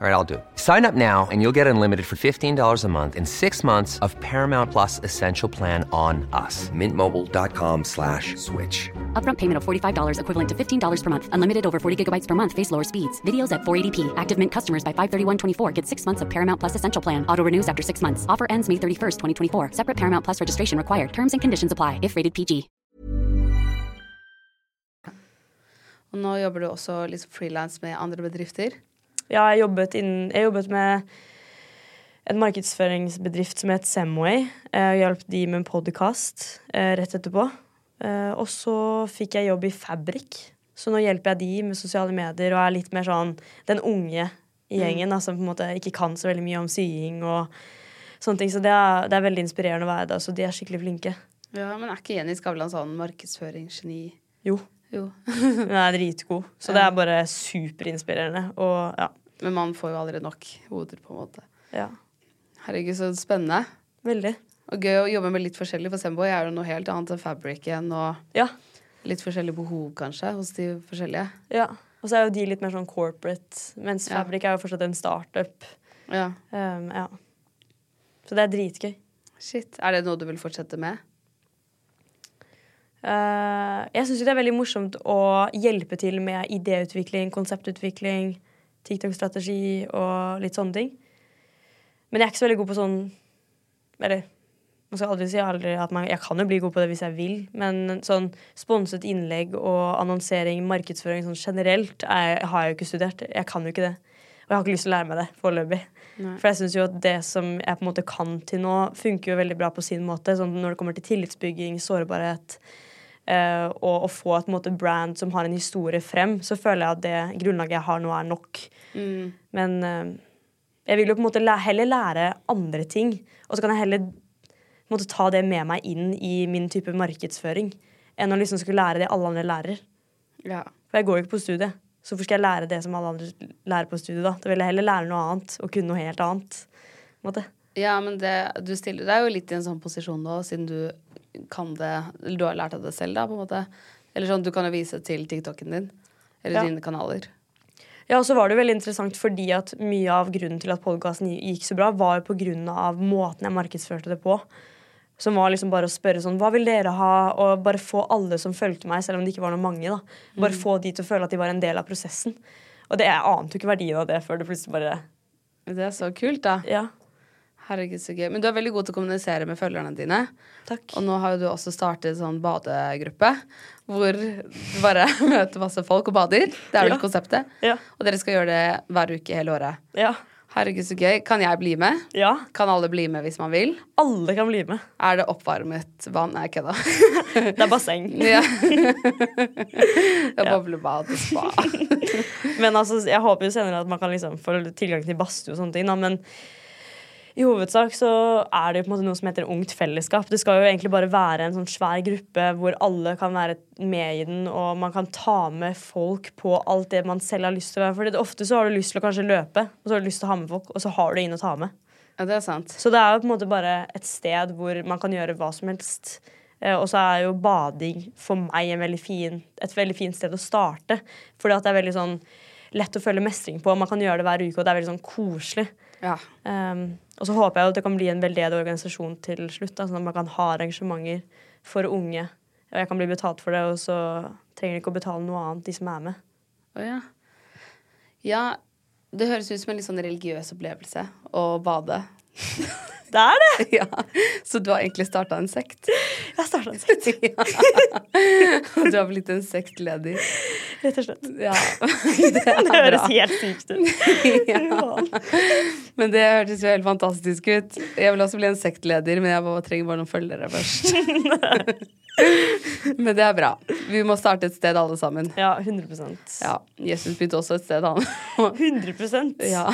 [SPEAKER 5] All right, I'll do it. Sign up now and you'll get unlimited for $15 a month in six months of Paramount Plus Essential Plan on us. Mintmobile.com slash switch.
[SPEAKER 6] Upfront payment of $45 equivalent to $15 per month. Unlimited over 40 gigabytes per month. Face lower speeds. Videos at 480p. Active Mint customers by 531.24 get six months of Paramount Plus Essential Plan. Auto renews after six months. Offer ends May 31st, 2024. Separate Paramount Plus registration required. Terms and conditions apply if rated PG.
[SPEAKER 2] Og nå jobber du også litt frilans med andre bedrifter.
[SPEAKER 1] Ja, jeg jobbet, innen, jeg jobbet med en markedsføringsbedrift som het Semway. Jeg hjalp de med en podkast rett etterpå. Eh, Og så fikk jeg jobb i Fabrik. Så nå hjelper jeg de med sosiale medier og er litt mer sånn den unge i gjengen da, som på en måte ikke kan så veldig mye om sying og sånne ting. Så det er, det er veldig inspirerende å være der. Så de er skikkelig flinke.
[SPEAKER 2] Ja, Men er ikke Jenny Skavlan sånn markedsføringsgeni?
[SPEAKER 1] Jo.
[SPEAKER 2] Jo.
[SPEAKER 1] Hun er dritgod. Så det er bare superinspirerende. Og ja.
[SPEAKER 2] Men man får jo aldri nok hoder, på en måte.
[SPEAKER 1] ja.
[SPEAKER 2] Herregud, så spennende.
[SPEAKER 1] Veldig.
[SPEAKER 2] Og gøy å jobbe med litt forskjellig, for Semboy er jo noe helt annet enn fabricen, og
[SPEAKER 1] Ja.
[SPEAKER 2] litt forskjellige behov, kanskje, hos de forskjellige.
[SPEAKER 1] ja. Og så er jo de litt mer sånn corporate, mens
[SPEAKER 2] Ja.
[SPEAKER 1] Fabric er jo fortsatt en startup.
[SPEAKER 2] Ja.
[SPEAKER 1] Um, ja. Så det er dritgøy.
[SPEAKER 2] Shit. Er det noe du vil fortsette med?
[SPEAKER 1] Eh, jeg syns det er veldig morsomt å hjelpe til med idéutvikling, konseptutvikling, TikTok-strategi og litt sånne ting. Men jeg er ikke så veldig god på sånn Eller man skal aldri si aldri at man, jeg kan jo bli god på det hvis jeg vil, men sånn sponset innlegg og annonsering, markedsføring sånn generelt, er, har jeg jo ikke studert. Jeg kan jo ikke det. Og jeg har ikke lyst til å lære meg det foreløpig. For jeg syns jo at det som jeg på en måte kan til nå, funker jo veldig bra på sin måte. Sånn når det kommer til tillitsbygging, sårbarhet, og å få et måte, brand som har en historie frem, så føler jeg at det grunnlaget jeg har nå, er nok. Men eh, jeg vil jo på en måte heller lære andre ting, og så kan jeg heller måte, ta det med meg inn i min type markedsføring, enn å liksom skulle lære det alle andre lærer.
[SPEAKER 2] Ja.
[SPEAKER 1] For jeg går jo ikke på studiet. Så hvorfor skal jeg lære det som alle andre lærer på studiet, da? Da vil jeg heller lære noe annet, og kunne noe helt annet. måte.
[SPEAKER 2] Ja, men det, du stiller deg jo litt i en sånn posisjon nå, siden du kan det Eller du har lært av det selv, da, på en måte. Eller sånn, du kan jo vise til TikToken din. Eller
[SPEAKER 1] Ja.
[SPEAKER 2] dine kanaler.
[SPEAKER 1] Ja, og så var det veldig interessant fordi at mye av grunnen til at podkasten gikk så bra, var jo på grunn av måten jeg markedsførte det på. Som var liksom bare å spørre sånn Hva vil dere ha? Og bare få alle som fulgte meg, selv om det ikke var noen mange, da. Bare få de til å føle at de var en del av prosessen. Og det, jeg ante jo ikke verdien av det før det plutselig bare
[SPEAKER 2] Det er så kult, da.
[SPEAKER 1] Ja.
[SPEAKER 2] Herregud, så gøy. Men du er veldig god til å kommunisere med følgerne dine.
[SPEAKER 1] Takk.
[SPEAKER 2] Og nå har jo du også startet sånn badegruppe, hvor du bare møter masse folk og bader. Det er vel
[SPEAKER 1] Ja.
[SPEAKER 2] konseptet.
[SPEAKER 1] Ja.
[SPEAKER 2] Og dere skal gjøre det hver uke hele året.
[SPEAKER 1] Ja.
[SPEAKER 2] Herregud, så gøy. Kan jeg bli med?
[SPEAKER 1] ja.
[SPEAKER 2] Kan alle bli med hvis man vil?
[SPEAKER 1] Alle kan bli med.
[SPEAKER 2] Er det oppvarmet vann? Nei, kødda.
[SPEAKER 1] Det er basseng.
[SPEAKER 2] ja. Boblebad og spa.
[SPEAKER 1] Men altså, jeg håper jo senere at man kan liksom få tilgang til badstue og sånne ting. Da. Men i hovedsak så er det jo på en måte noe som heter Ungt fellesskap. Det skal jo egentlig bare være en sånn svær gruppe hvor alle kan være med i den, og man kan ta med folk på alt det man selv har lyst til å være. For ofte så har du lyst til å kanskje løpe, og så har du lyst til å ha med folk, og så har du ingen å ta med.
[SPEAKER 2] Ja, det er sant.
[SPEAKER 1] Så det er jo på en måte bare et sted hvor man kan gjøre hva som helst. Eh, og så er jo bading for meg en veldig fin, et veldig fint sted å starte. Fordi at det er veldig sånn lett å føle mestring på. Man kan gjøre det hver uke, og det er veldig sånn koselig.
[SPEAKER 2] Ja.
[SPEAKER 1] Um, og så håper jeg at det kan bli en veldedig organisasjon til slutt. Da, sånn at man kan ha arrangementer for unge. Og jeg kan bli betalt for det, og så trenger de ikke å betale noe annet, de som er med.
[SPEAKER 2] Oh, ja. Ja, det høres ut som en litt sånn religiøs opplevelse å bade.
[SPEAKER 1] Det er det!
[SPEAKER 2] ja. Så du har egentlig starta en sekt?
[SPEAKER 1] Jeg har starta en sekt,
[SPEAKER 2] ja. Du har blitt en sektleder.
[SPEAKER 1] rett og slett.
[SPEAKER 2] Ja. Det
[SPEAKER 1] Det
[SPEAKER 2] er
[SPEAKER 1] høres helt sykt ut.
[SPEAKER 2] ja. Men det hørtes jo helt fantastisk ut. Jeg vil også bli en sektleder, men jeg bare trenger bare noen følgere først. men det er bra. Vi må starte et sted, alle sammen.
[SPEAKER 1] Ja, 100
[SPEAKER 2] Ja, Jesus begynte også et sted, han.
[SPEAKER 1] 100
[SPEAKER 2] ja.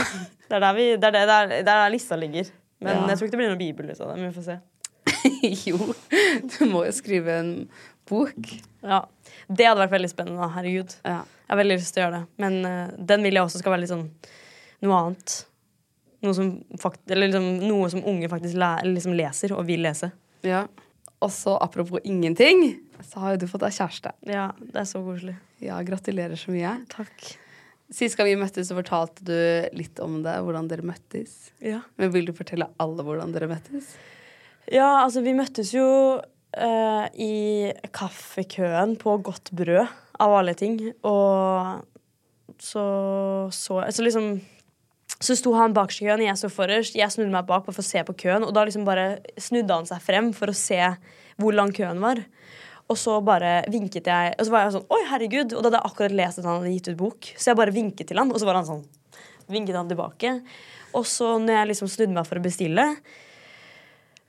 [SPEAKER 1] Det er der, vi, det er, det, det er, er der lista ligger. Men
[SPEAKER 2] Ja.
[SPEAKER 1] jeg tror ikke det blir noen bibel ut av det. Men vi får se.
[SPEAKER 2] jo, du må jo skrive en bok.
[SPEAKER 1] Ja. Det hadde vært veldig spennende. Herregud.
[SPEAKER 2] Ja.
[SPEAKER 1] Jeg har veldig lyst til å gjøre det. Men uh, den vil jeg også skal være litt sånn noe annet. Noe som, fakt eller liksom, noe som unge faktisk le, liksom leser og vil lese.
[SPEAKER 2] ja. Og så apropos ingenting, så har jo du fått deg kjæreste.
[SPEAKER 1] Ja, det er så koselig.
[SPEAKER 2] Ja, gratulerer så mye.
[SPEAKER 1] Takk.
[SPEAKER 2] Sist gang vi møttes, så fortalte du litt om det, hvordan dere møttes.
[SPEAKER 1] Ja.
[SPEAKER 2] Men vil du fortelle alle hvordan dere møttes?
[SPEAKER 1] Ja, altså, vi møttes jo eh, i kaffekøen på Godt Brød, av alle ting. Og så så Altså liksom så sto han bakerst i køen, jeg sto forrest. Jeg snudde meg bak bare for å se på køen, og da liksom bare snudde han seg frem for å se hvor lang køen var. Og så bare vinket jeg, og så var jeg sånn Oi, herregud! Og da hadde jeg akkurat lest at han hadde gitt ut bok, så jeg bare vinket til han, og så var han sånn Vinket han tilbake. Og så når jeg liksom snudde meg for å bestille,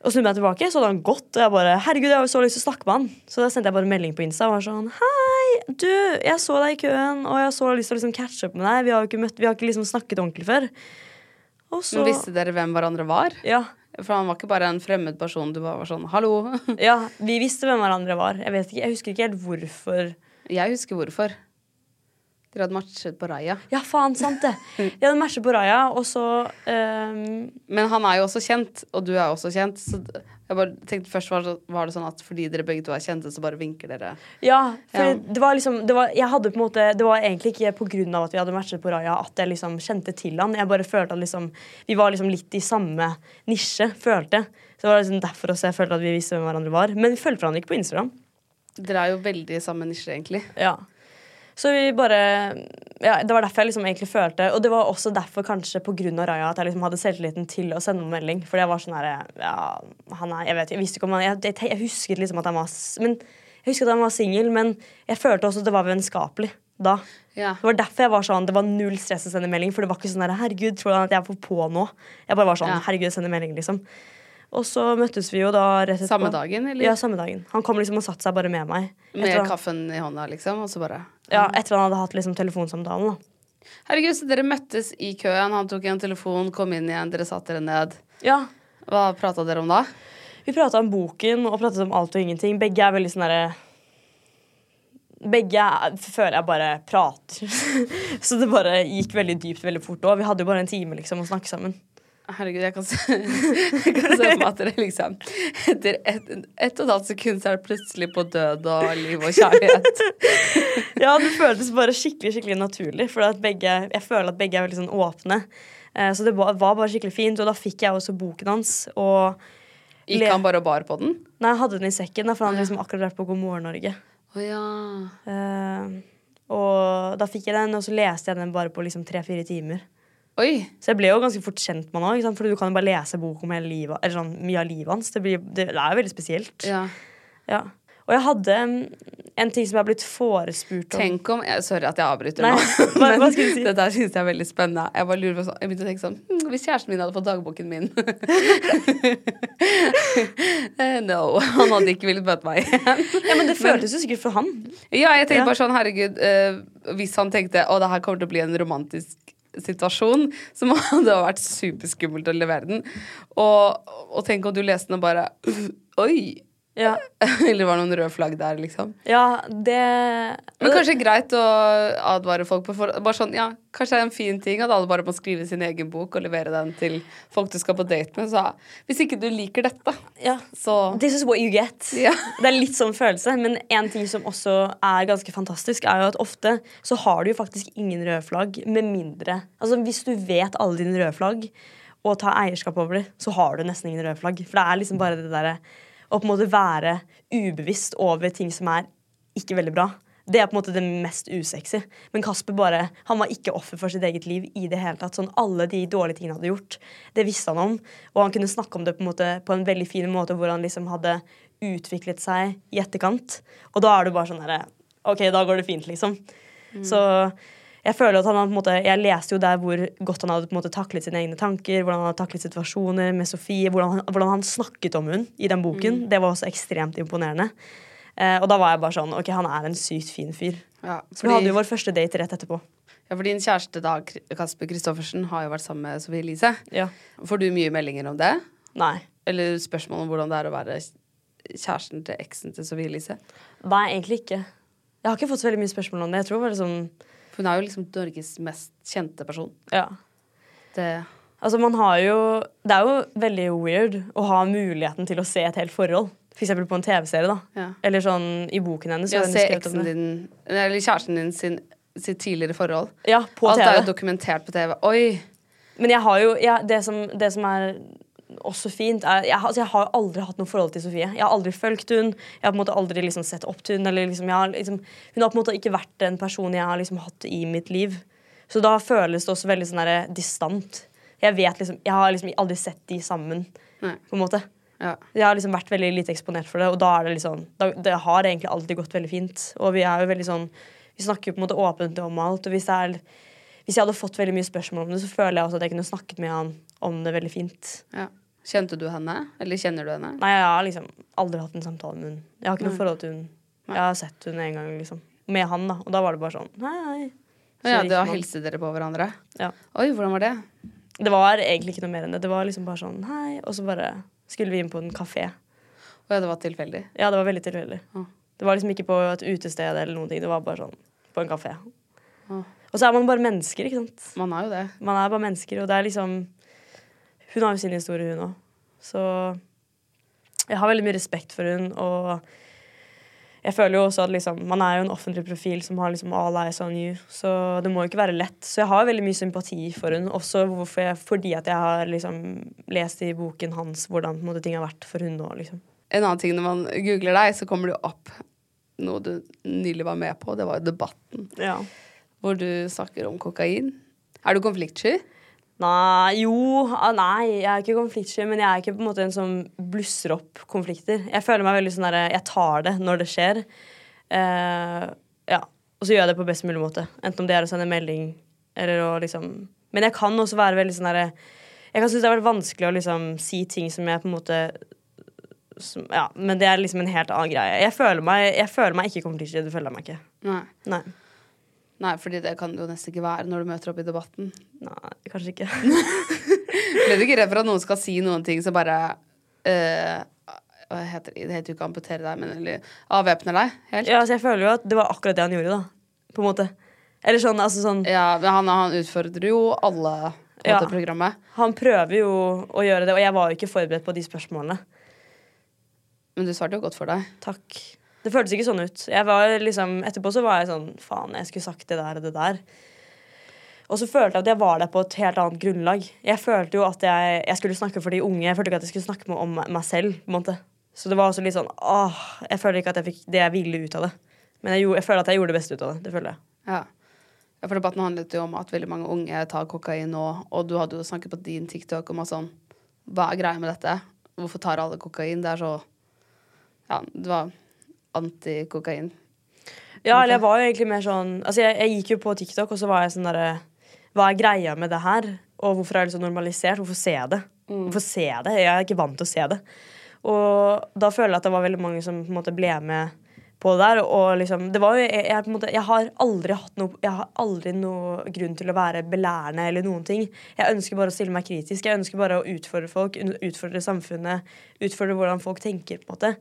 [SPEAKER 1] og snudde meg tilbake, så hadde han gått. Og jeg bare Herregud, jeg har så lyst til å snakke med han. Så da sendte jeg bare melding på Insta og var sånn Hei, du, jeg så deg i køen, og jeg har så lyst til å liksom catche up med deg. Vi har jo ikke, møtt, vi har ikke liksom snakket ordentlig før. Og så
[SPEAKER 2] Men visste dere hvem hverandre var?
[SPEAKER 1] ja,
[SPEAKER 2] For han var ikke bare en fremmed person, du bare var sånn 'hallo'.
[SPEAKER 1] ja, vi visste hvem hverandre var. Jeg, vet ikke, jeg husker ikke helt hvorfor
[SPEAKER 2] Jeg husker hvorfor. Dere hadde matchet på Raja.
[SPEAKER 1] Ja, faen, sant det. Vi hadde matchet på Raja, og så um...
[SPEAKER 2] Men han er jo også kjent, og du er også kjent. Så jeg bare tenkte først var det, var det sånn at fordi dere begge to er kjente, så bare vinker dere.
[SPEAKER 1] Ja, for
[SPEAKER 2] Ja.
[SPEAKER 1] det var liksom det var, Jeg hadde på en måte Det var egentlig ikke på grunn av at vi hadde matchet på Raja at jeg liksom kjente til han. Jeg bare følte at liksom Vi var liksom litt i samme nisje, følte jeg. Så det var liksom derfor også jeg følte at vi visste hvem hverandre var. Men vi følte hverandre ikke på Instagram.
[SPEAKER 2] Dere er jo veldig i samme nisje, egentlig.
[SPEAKER 1] Ja. Så vi bare ja, Det var derfor jeg liksom egentlig følte Og det var også derfor kanskje av Raja at jeg liksom hadde selvtilliten til å sende en melding. Fordi jeg var sånn her Ja, han er Jeg vet jeg visste ikke om han Jeg, jeg, jeg husket liksom at han var Men jeg husket at han var singel, men jeg følte også at det var vennskapelig da.
[SPEAKER 2] Ja.
[SPEAKER 1] Det var derfor jeg var sånn Det var null stress å sende melding, for det var ikke sånn der Herregud, tror han at jeg får på nå? Jeg bare var sånn
[SPEAKER 2] Ja.
[SPEAKER 1] Herregud, sende melding, liksom. Og så møttes vi jo da rett etterpå.
[SPEAKER 2] Samme dagen, eller?
[SPEAKER 1] Ja, samme dagen. Han kom liksom og satte seg bare med meg.
[SPEAKER 2] Med
[SPEAKER 1] han-
[SPEAKER 2] kaffen i hånda, liksom, og så bare
[SPEAKER 1] ja, etter han hadde hatt liksom telefonsamtalen. da
[SPEAKER 2] Herregud, så dere møttes i køen, han tok en telefon, kom inn igjen, dere satte dere ned.
[SPEAKER 1] Ja,
[SPEAKER 2] Hva prata dere om da?
[SPEAKER 1] Vi prata om boken og pratet om alt og ingenting. Begge er veldig sånn derre Begge er, føler jeg bare prater. Så det bare gikk veldig dypt veldig fort òg. Vi hadde jo bare en time liksom å snakke sammen.
[SPEAKER 2] Herregud, jeg kan se, jeg kan se på at dere liksom Etter ett et og et halvt sekund så er det plutselig på død og liv og kjærlighet.
[SPEAKER 1] Ja, det føltes bare skikkelig skikkelig naturlig. For begge, jeg føler at begge er veldig sånn åpne. Eh, Så det var bare skikkelig fint. Og da fikk jeg også boken hans. Og
[SPEAKER 2] Gikk han bare og bar på den?
[SPEAKER 1] Nei, jeg hadde den i sekken, for han hadde liksom akkurat vært på God morgen Norge.
[SPEAKER 2] Oh, ja.
[SPEAKER 1] uh, og da fikk jeg den, og så leste jeg den bare på liksom tre-fire timer.
[SPEAKER 2] Oi.
[SPEAKER 1] Så jeg ble jo ganske fort kjent med han òg, for du kan jo bare lese bok om livet, eller sånn, mye av livet hans. Det, blir, det er jo veldig spesielt.
[SPEAKER 2] Ja.
[SPEAKER 1] Ja. Og jeg hadde mm, en ting som jeg har blitt forespurt om.
[SPEAKER 2] Tenk om Sorry at jeg avbryter
[SPEAKER 1] Nei,
[SPEAKER 2] nå.
[SPEAKER 1] hva- hva skulle si?
[SPEAKER 2] det der syns jeg er veldig spennende. Jeg bare lurer på sånn, jeg begynte å tenke sånn hm, Hvis kjæresten min hadde fått dagboken min Eh, No. Han hadde ikke villet møte meg igjen.
[SPEAKER 1] Ja, men det føltes jo sikkert for han.
[SPEAKER 2] Ja, jeg tenkte
[SPEAKER 1] Ja.
[SPEAKER 2] bare sånn, herregud eh, Hvis han tenkte å, det her kommer til å bli en romantisk situasjon, så må vært superskummelt å levere den. Og, og tenk om du leste den og bare Oi!
[SPEAKER 1] Ja,
[SPEAKER 2] Eller var det noen røde flagg der, liksom.
[SPEAKER 1] ja det
[SPEAKER 2] Men kanskje greit å advare folk på for, bare sånn, ja, Kanskje det er en fin ting at alle bare må skrive sin egen bok og levere den til folk du skal på date med. Så hvis ikke du liker dette,
[SPEAKER 1] ja.
[SPEAKER 2] så
[SPEAKER 1] This is what you get.
[SPEAKER 2] Ja.
[SPEAKER 1] Det er litt sånn følelse. Men en ting som også er ganske fantastisk, er jo at ofte så har du jo faktisk ingen røde flagg, med mindre Altså hvis du vet alle dine røde flagg og tar eierskap over det, så har du nesten ingen røde flagg. For det er liksom bare det derre å på en måte være ubevisst over ting som er ikke veldig bra. Det er på en måte det mest usexy. Men Kasper bare, han var ikke offer for sitt eget liv. i det hele tatt. Sånn, alle de dårlige tingene han hadde gjort, det visste han om. Og han kunne snakke om det på en, måte, på en veldig fin måte, hvor han liksom hadde utviklet seg i etterkant. Og da er du bare sånn herre OK, da går det fint, liksom. Så jeg føler at han på en måte Jeg leste jo der hvor godt han hadde på en måte taklet sine egne tanker, hvordan han hadde taklet situasjoner med Sofie, hvordan han, hvordan han snakket om hun i den boken. Det var også ekstremt imponerende. Eh, og da var jeg bare sånn OK, han er en sykt fin fyr.
[SPEAKER 2] ja,
[SPEAKER 1] Så vi hadde jo vår første date rett etterpå.
[SPEAKER 2] ja, for din kjæreste da, Kasper Kristoffersen, har jo vært sammen med Sofie Elise.
[SPEAKER 1] Ja.
[SPEAKER 2] Får du mye meldinger om det?
[SPEAKER 1] Nei.
[SPEAKER 2] Eller spørsmål om hvordan det er å være kjæresten til eksen til Sofie Elise?
[SPEAKER 1] Nei, egentlig ikke. Jeg har ikke fått så veldig mye spørsmål om det. Jeg tror bare sånn
[SPEAKER 2] For hun er jo liksom Norges mest kjente person.
[SPEAKER 1] Ja.
[SPEAKER 2] Det
[SPEAKER 1] Altså, man har jo Det er jo veldig weird å ha muligheten til å se et helt forhold. For eksempel på en TV-serie, da.
[SPEAKER 2] Ja.
[SPEAKER 1] Eller sånn i boken hennes.
[SPEAKER 2] Ja, se eksen din Eller kjæresten din sin, sitt tidligere forhold.
[SPEAKER 1] Ja, på
[SPEAKER 2] Alt
[SPEAKER 1] TV.
[SPEAKER 2] er jo dokumentert på TV. Oi!
[SPEAKER 1] Men jeg har jo ja, det, som, det som er også fint, jeg, altså, jeg har aldri hatt noe forhold til Sofie. Jeg har aldri fulgt hun Jeg har på en måte aldri liksom sett opp til hun eller liksom, har, liksom, Hun har på en måte ikke vært den personen jeg har liksom hatt i mitt liv. Så da føles det også veldig sånn der distant. Jeg vet liksom Jeg har liksom aldri sett de sammen,
[SPEAKER 2] Nei.
[SPEAKER 1] på en måte.
[SPEAKER 2] Ja.
[SPEAKER 1] Jeg har liksom vært veldig lite eksponert for det, og da er det liksom da, Det har egentlig alltid gått veldig fint. Og vi er jo veldig sånn Vi snakker jo på en måte åpent om alt. Og hvis, det er, hvis jeg hadde fått veldig mye spørsmål om det, så føler jeg også at jeg kunne snakket med han om det veldig fint.
[SPEAKER 2] ja. Kjente du henne? Eller kjenner du henne?
[SPEAKER 1] Nei, jeg har liksom aldri hatt en samtale med hun. Jeg har ikke noe forhold til hun. Jeg har sett hun en gang, liksom. Med han, da. Og da var det bare sånn Hei, hei. Så
[SPEAKER 2] Ja, Da hilste dere på hverandre?
[SPEAKER 1] Ja.
[SPEAKER 2] Oi, hvordan var det?
[SPEAKER 1] Det var egentlig ikke noe mer enn det. Det var liksom bare sånn hei, og så bare skulle vi inn på en kafé.
[SPEAKER 2] Å ja, det var tilfeldig.
[SPEAKER 1] Ja, det var veldig tilfeldig. Det var liksom ikke på et utested eller noen ting. Det var bare sånn på en kafé.
[SPEAKER 2] Ah.
[SPEAKER 1] Og så er man bare mennesker, ikke sant.
[SPEAKER 2] Man er jo det.
[SPEAKER 1] Man er bare mennesker, og det er liksom Hun har jo sin historie, hun òg. Så jeg har veldig mye respekt for hun, og jeg føler jo også at liksom, man er jo en offentlig profil som har liksom all eyes on you, så det må jo ikke være lett. Så jeg har veldig mye sympati for hun, også jeg, fordi at jeg har liksom lest i boken hans hvordan måte, ting har vært for hun nå, liksom.
[SPEAKER 2] En annen ting når man googler deg, så kommer det jo opp noe du nylig var med på. Det var jo Debatten,
[SPEAKER 1] Ja.
[SPEAKER 2] Hvor du snakker om kokain. Er du konfliktsky?
[SPEAKER 1] Nei, jo ah, Nei, jeg er ikke konfliktsky, men jeg er ikke på en måte en som blusser opp konflikter. Jeg føler meg veldig sånn derre Jeg tar det når det skjer. Uh, ja. Og så gjør jeg det på best mulig måte. Enten om det er å sende melding eller å liksom Men jeg kan også være veldig sånn derre Jeg kan synes det har vært vanskelig å liksom si ting som jeg på en måte som, Ja, men det er liksom en helt annen greie. Jeg føler meg, jeg føler meg ikke konfliktsky. Det føler jeg meg ikke.
[SPEAKER 2] Nei.
[SPEAKER 1] Nei.
[SPEAKER 2] Nei, fordi det kan det jo nesten ikke være når du møter opp i debatten.
[SPEAKER 1] Nei, kanskje ikke.
[SPEAKER 2] Ble du ikke redd for at noen skal si noen ting som bare uh, Hva heter det? Det heter jo ikke amputere deg, men eller avvæpner deg helt?
[SPEAKER 1] Ja, altså jeg føler jo at det var akkurat det han gjorde, da. På en måte. Eller sånn, altså sånn
[SPEAKER 2] Ja, men han, han utfordrer jo alle på
[SPEAKER 1] Ja.
[SPEAKER 2] programmet.
[SPEAKER 1] Han prøver jo å gjøre det, og jeg var jo ikke forberedt på de spørsmålene.
[SPEAKER 2] Men du svarte jo godt for deg.
[SPEAKER 1] Takk. Det føltes ikke sånn ut. Jeg var liksom, etterpå så var jeg sånn Faen, jeg skulle sagt det der og det der. Og så følte jeg at jeg var der på et helt annet grunnlag. Jeg følte jo at jeg, jeg skulle snakke for de unge. Jeg følte ikke at jeg skulle snakke om meg selv. på en måte. Så det var også litt sånn åh, Jeg føler ikke at jeg fikk det jeg ville ut av det. Men jeg, jeg føler at jeg gjorde det beste ut av det. Det føler jeg.
[SPEAKER 2] Ja, for debatten handlet jo om at veldig mange unge tar kokain nå, og du hadde jo snakket på din TikTok om at sånn Hva er greia med dette? Hvorfor tar alle kokain? Det er så Ja, det var anti-kokain.
[SPEAKER 1] Ja, eller jeg var jo egentlig mer sånn Altså, jeg, jeg gikk jo på TikTok, og så var jeg sånn derre Hva er greia med det her? Og hvorfor er det så normalisert? Hvorfor ser jeg det? Hvorfor ser jeg det? Jeg er ikke vant til å se det. Og da føler jeg at det var veldig mange som på en måte ble med på det der. Og liksom Det var jo Jeg, jeg, måte, jeg har aldri hatt noe Jeg har aldri noe grunn til å være belærende eller noen ting. Jeg ønsker bare å stille meg kritisk. Jeg ønsker bare å utfordre folk, utfordre samfunnet, utfordre hvordan folk tenker, på en måte.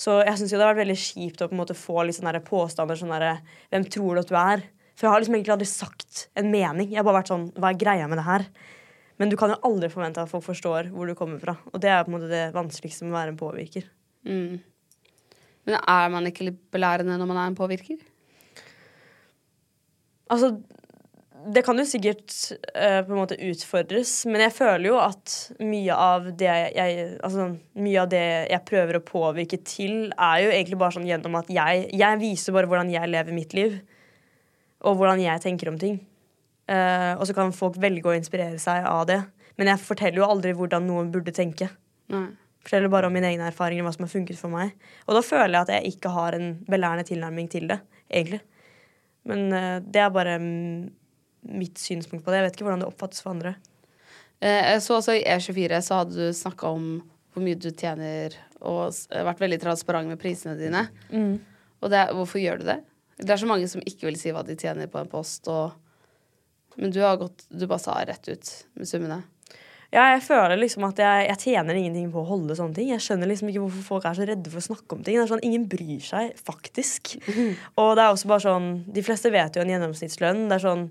[SPEAKER 1] Så jeg syns det har vært veldig kjipt å på en måte få litt sånne der påstander sånn derre Hvem tror du at du er? For jeg har liksom egentlig aldri sagt en mening. Jeg har bare vært sånn Hva er greia med det her? Men du kan jo aldri forvente at folk forstår hvor du kommer fra. Og det er på en måte det vanskeligste med å være en påvirker.
[SPEAKER 2] Mm. Men er man ikke litt belærende når man er en påvirker?
[SPEAKER 1] Altså, det kan jo sikkert uh, på en måte utfordres, men jeg føler jo at mye av det jeg, altså, mye av det jeg prøver å påvirke til, er jo egentlig bare sånn gjennom at jeg, jeg viser bare hvordan jeg lever mitt liv, og hvordan jeg tenker om ting. Uh, og så kan folk velge å inspirere seg av det. Men jeg forteller jo aldri hvordan noen burde tenke.
[SPEAKER 2] Nei.
[SPEAKER 1] Forteller bare om mine egne erfaringer, hva som har funket for meg. Og da føler jeg at jeg ikke har en belærende tilnærming til det, egentlig. Men uh, det er bare mm, mitt synspunkt på det. Jeg vet ikke hvordan det oppfattes for andre.
[SPEAKER 2] Eh, Jeg så også i E24 så hadde du snakka om hvor mye du tjener, og vært veldig transparent med prisene dine. Og det, hvorfor gjør du det? Det er så mange som ikke vil si hva de tjener på en post, og Men du har gått Du bare sa rett ut med summene.
[SPEAKER 1] Ja, jeg føler liksom at jeg, jeg tjener ingenting på å holde sånne ting. Jeg skjønner liksom ikke hvorfor folk er så redde for å snakke om ting. Det er sånn, Ingen bryr seg, faktisk. Og det er også bare sånn De fleste vet jo en gjennomsnittslønn. Det er sånn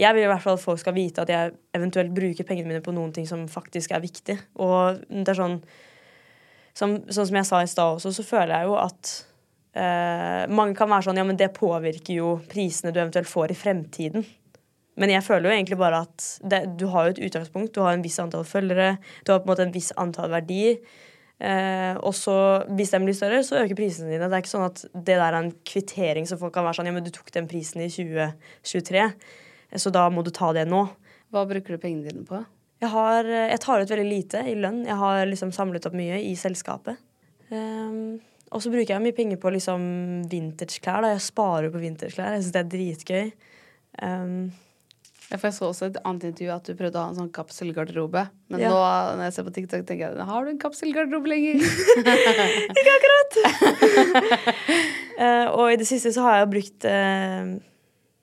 [SPEAKER 1] Jeg vil i hvert fall at folk skal vite at jeg eventuelt bruker pengene mine på noen ting som faktisk er viktig. Og det er sånn som, Sånn som jeg sa i stad også, så føler jeg jo at eh, mange kan være sånn Ja, men det påvirker jo prisene du eventuelt får i fremtiden. Men jeg føler jo egentlig bare at det, du har jo et utgangspunkt. Du har en viss antall følgere. Du har på en måte en viss antall verdi. Eh, og så, hvis den blir større, så øker prisene dine. Det er ikke sånn at det der er en kvittering så folk kan være sånn Ja, men du tok den prisen i 2023, så da må du ta det nå.
[SPEAKER 2] Hva bruker du pengene dine på?
[SPEAKER 1] Jeg, har, eh, jeg tar ut veldig lite i lønn. Jeg har liksom samlet opp mye i selskapet. Um, og så bruker jeg mye penger på liksom vintageklær. da. Jeg sparer på vintageklær. Jeg syns det er dritgøy. Um,
[SPEAKER 2] Ja, for Jeg så også et annet intervju at du prøvde å ha en sånn kapselgarderobe. Men
[SPEAKER 1] Ja.
[SPEAKER 2] nå når jeg ser på TikTok, tenker jeg har du en kapselgarderobe lenger?
[SPEAKER 1] Eh, og i det siste så har jeg brukt eh,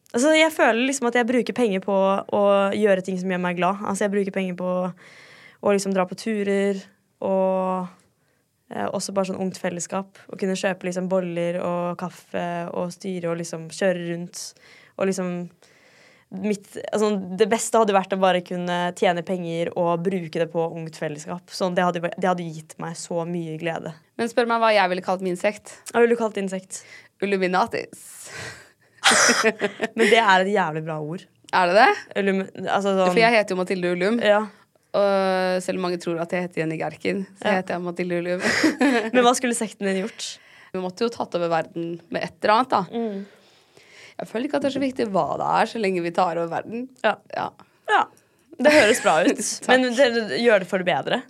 [SPEAKER 1] Altså Jeg føler liksom at jeg bruker penger på å gjøre ting som gjør meg glad. Altså Jeg bruker penger på å liksom dra på turer og Eh, også bare sånn ungt fellesskap. Å kunne kjøpe liksom boller og kaffe og styre og liksom kjøre rundt. Og liksom mitt, altså, Det beste hadde vært å bare kunne tjene penger og bruke det på ungt fellesskap. Sånn, det, hadde, det hadde gitt meg så mye glede.
[SPEAKER 2] Men spør meg hva jeg ville kalt min sekt.
[SPEAKER 1] Hva ville du kalt insekt?
[SPEAKER 2] Illuminatis.
[SPEAKER 1] Men det er et jævlig bra ord.
[SPEAKER 2] Er det det?
[SPEAKER 1] Illum, altså, sånn,
[SPEAKER 2] For jeg heter jo Mathilde Ullum.
[SPEAKER 1] ja.
[SPEAKER 2] Og selv om mange tror at jeg heter Jenny Gerken, så
[SPEAKER 1] Ja.
[SPEAKER 2] heter jeg Mathilde Ullum.
[SPEAKER 1] Men hva skulle sekten din gjort?
[SPEAKER 2] Vi måtte jo tatt over verden med et eller annet, da.
[SPEAKER 1] Mm.
[SPEAKER 2] Jeg føler ikke at det er så viktig hva det er, så lenge vi tar over verden.
[SPEAKER 1] Ja.
[SPEAKER 2] Ja.
[SPEAKER 1] ja. Det høres bra ut. Men det, gjør det for det bedre.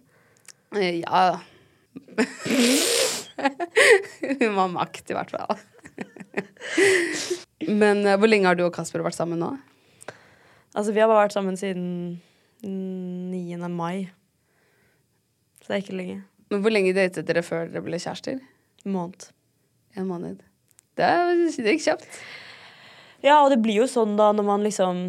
[SPEAKER 2] Eh, Ja. Vi må ha makt, i hvert fall. Men uh, hvor lenge har du og Kasper vært sammen nå?
[SPEAKER 1] Altså, vi har bare vært sammen siden 9. mai. Så det er ikke lenge.
[SPEAKER 2] Men Hvor lenge datet dere før dere ble kjærester?
[SPEAKER 1] En måned.
[SPEAKER 2] En måned. Det, er- det gikk kjapt.
[SPEAKER 1] Ja, og det blir jo sånn da når man liksom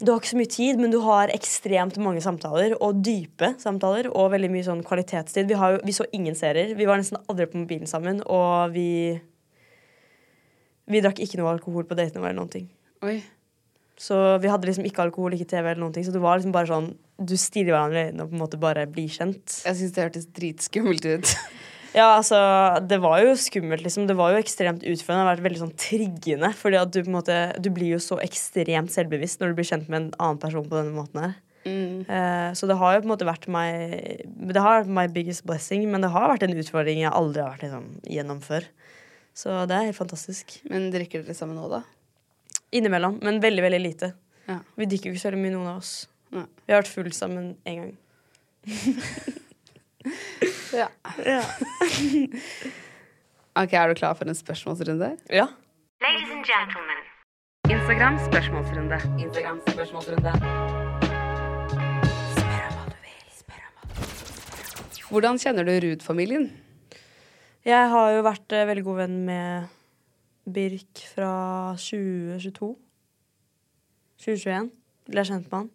[SPEAKER 1] Du har ikke så mye tid, men du har ekstremt mange samtaler, og dype samtaler, og veldig mye sånn kvalitetstid. Vi, har jo, vi så ingen serier. Vi var nesten aldri på mobilen sammen, og vi Vi drakk ikke noe alkohol på datene våre noen ting.
[SPEAKER 2] Oi.
[SPEAKER 1] Så vi hadde liksom ikke alkohol, ikke TV eller noen ting. Så det var liksom bare sånn Du stirrer hverandre i øynene og på en måte bare blir kjent.
[SPEAKER 2] Jeg syns det hørtes dritskummelt ut.
[SPEAKER 1] Ja, altså, det var jo skummelt, liksom. Det var jo ekstremt utfordrende. Det har vært veldig sånn triggende. Fordi at du på en måte Du blir jo så ekstremt selvbevisst når du blir kjent med en annen person på denne måten her. Eh, så det har jo på en måte vært my Det har vært my biggest blessing, men det har vært en utfordring jeg aldri har vært liksom, gjennom før. Så det er helt fantastisk.
[SPEAKER 2] Men drikker dere sammen nå, da?
[SPEAKER 1] Innimellom, men veldig, veldig lite.
[SPEAKER 2] Ja.
[SPEAKER 1] Vi drikker jo ikke så veldig mye, noen av oss.
[SPEAKER 2] Nei.
[SPEAKER 1] Vi har vært full sammen én gang.
[SPEAKER 2] Ja.
[SPEAKER 1] Ja.
[SPEAKER 2] Ok, Er du klar for en spørsmålsrunde?
[SPEAKER 1] ja.
[SPEAKER 3] Ladies and gentlemen.
[SPEAKER 2] Instagram spørsmålsrunde. Instagram spørsmålsrunde. Hvordan kjenner du Ruud-familien?
[SPEAKER 1] Jeg har jo vært eh, veldig god venn med Birk fra 2022. 2021 ble jeg kjent med han.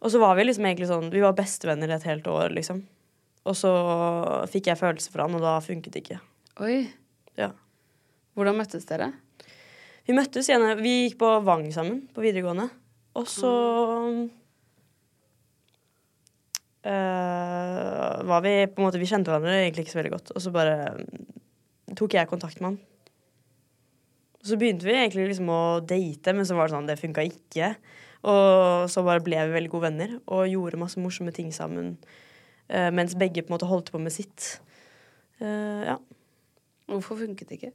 [SPEAKER 1] Og så var vi liksom egentlig sånn Vi var bestevenner et helt år, liksom. Og så fikk jeg følelser for han, og da funket det ikke.
[SPEAKER 2] Oi.
[SPEAKER 1] Ja.
[SPEAKER 2] Hvordan møttes dere?
[SPEAKER 1] Vi møttes igjen Vi gikk på Vang sammen på videregående. Og så eh, var vi på en måte Vi kjente hverandre egentlig ikke så veldig godt. Og så bare mm, tok jeg kontakt med han. Og så begynte vi egentlig liksom å date, men så var det sånn, det funka ikke. Og så bare ble vi veldig gode venner og gjorde masse morsomme ting sammen. Uh, mens begge på en måte holdt på med sitt. Uh, ja.
[SPEAKER 2] Hvorfor funket det ikke?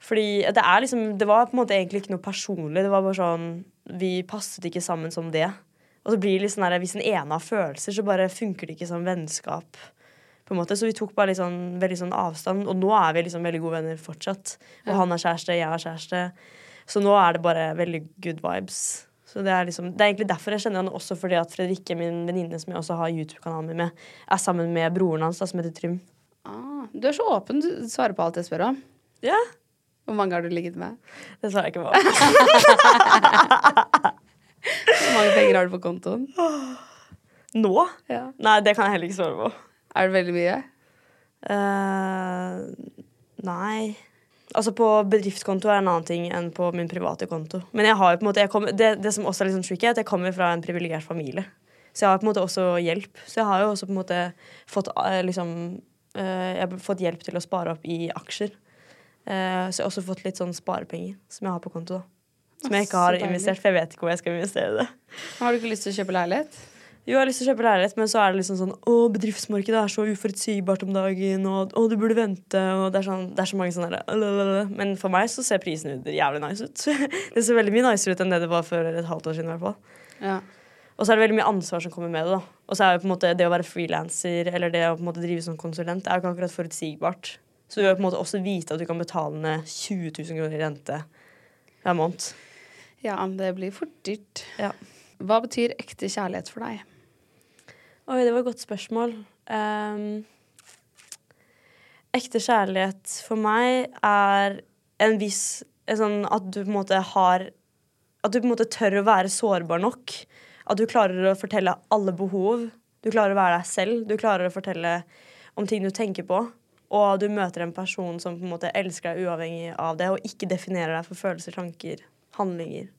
[SPEAKER 1] Fordi det er liksom Det var på en måte egentlig ikke noe personlig. Det var bare sånn Vi passet ikke sammen som det. Og så blir det litt sånn der, Hvis den ene har følelser, så bare funker det ikke som vennskap. På en måte. Så vi tok bare litt sånn, veldig sånn avstand. Og nå er vi liksom veldig gode venner fortsatt. Og han har kjæreste, jeg har kjæreste. Så nå er det bare veldig good vibes. Så Det er liksom, det er egentlig derfor jeg kjenner han også, fordi at Fredrikke, min venninne som jeg også har YouTube-kanalen min med, er sammen med broren hans, da, som heter Trym.
[SPEAKER 2] Ah, du er så åpen. Du svarer på alt jeg spør om.
[SPEAKER 1] Ja,
[SPEAKER 2] Hvor mange har du ligget med?
[SPEAKER 1] Det svarer jeg ikke på.
[SPEAKER 2] Hvor mange penger har du på kontoen?
[SPEAKER 1] Nå?
[SPEAKER 2] Ja.
[SPEAKER 1] Nei, det kan jeg heller ikke svare på.
[SPEAKER 2] Er det veldig mye?
[SPEAKER 1] Uh, nei. Altså På bedriftskonto er en annen ting enn på min private konto. Men jeg har jo på en måte kommer, det, det som også er litt sånn tricky, er at jeg kommer fra en privilegert familie. Så jeg har på en måte også hjelp. Så jeg har jo også på en måte fått eh, liksom uh, Jeg har fått hjelp til å spare opp i aksjer. Uh, så jeg har også fått litt sånn sparepenger som jeg har på konto. da Som jeg ikke har investert, for jeg vet ikke hvor jeg skal investere det.
[SPEAKER 2] Har du ikke lyst til å kjøpe leilighet?
[SPEAKER 1] Jo, jeg har lyst til å kjøpe leilighet, men så er det liksom sånn Å, bedriftsmarkedet er så uforutsigbart om dagen, og å, du burde vente, og det er, sånn, det er så mange sånne derre Men for meg så ser prisen ut jævlig nice ut. det ser veldig mye nicere ut enn det det var for et halvt år siden, i hvert fall.
[SPEAKER 2] Ja.
[SPEAKER 1] Og så er det veldig mye ansvar som kommer med det, da. Og så er jo på en måte det å være frilanser, eller det å på en måte drive som konsulent, er jo ikke akkurat forutsigbart. Så du vil på en måte også vite at du kan betale ned 20 000 kroner i rente hver måned.
[SPEAKER 2] Ja, det blir for dyrt.
[SPEAKER 1] Ja.
[SPEAKER 2] Hva betyr ekte kjærlighet for deg?
[SPEAKER 1] Oi, det var et godt spørsmål. Um, ekte kjærlighet for meg er en viss en sånn At du på en måte har At du på en måte tør å være sårbar nok. At du klarer å fortelle alle behov. Du klarer å være deg selv. Du klarer å fortelle om ting du tenker på, og du møter en person som på en måte elsker deg uavhengig av det, og ikke definerer deg for følelser, tanker, handlinger.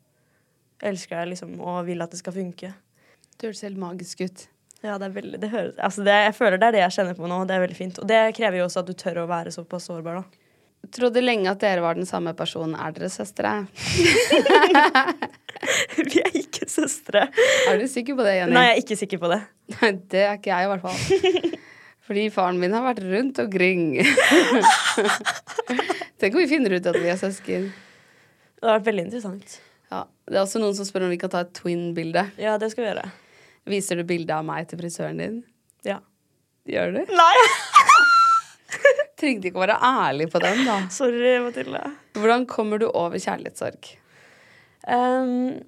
[SPEAKER 1] Elsker deg liksom og vil at det skal funke.
[SPEAKER 2] Du høres helt magisk ut.
[SPEAKER 1] Ja, det er veldig, det høres, altså det, jeg føler det er det jeg kjenner på nå. Det er veldig fint. Og det krever jo også at du tør å være såpass sårbar, da.
[SPEAKER 2] Trodde lenge at dere var den samme personen. Er dere søstre?
[SPEAKER 1] Vi er ikke søstre.
[SPEAKER 2] Er du sikker på det, Jenny?
[SPEAKER 1] Nei, jeg er ikke sikker på det.
[SPEAKER 2] Nei, det er ikke jeg, i hvert fall. Fordi faren min har vært rundt omkring. Tenk om vi finner ut at vi er søsken.
[SPEAKER 1] Det har vært veldig interessant.
[SPEAKER 2] Ja, Det er også noen som spør om vi kan ta et twin-bilde.
[SPEAKER 1] Ja, det skal vi gjøre.
[SPEAKER 2] Viser du bilde av meg til frisøren din?
[SPEAKER 1] Ja.
[SPEAKER 2] Gjør du?
[SPEAKER 1] Nei!
[SPEAKER 2] Trengte ikke å være ærlig på den, da.
[SPEAKER 1] Sorry, Mathilde.
[SPEAKER 2] Hvordan kommer du over kjærlighetssorg?
[SPEAKER 1] Um,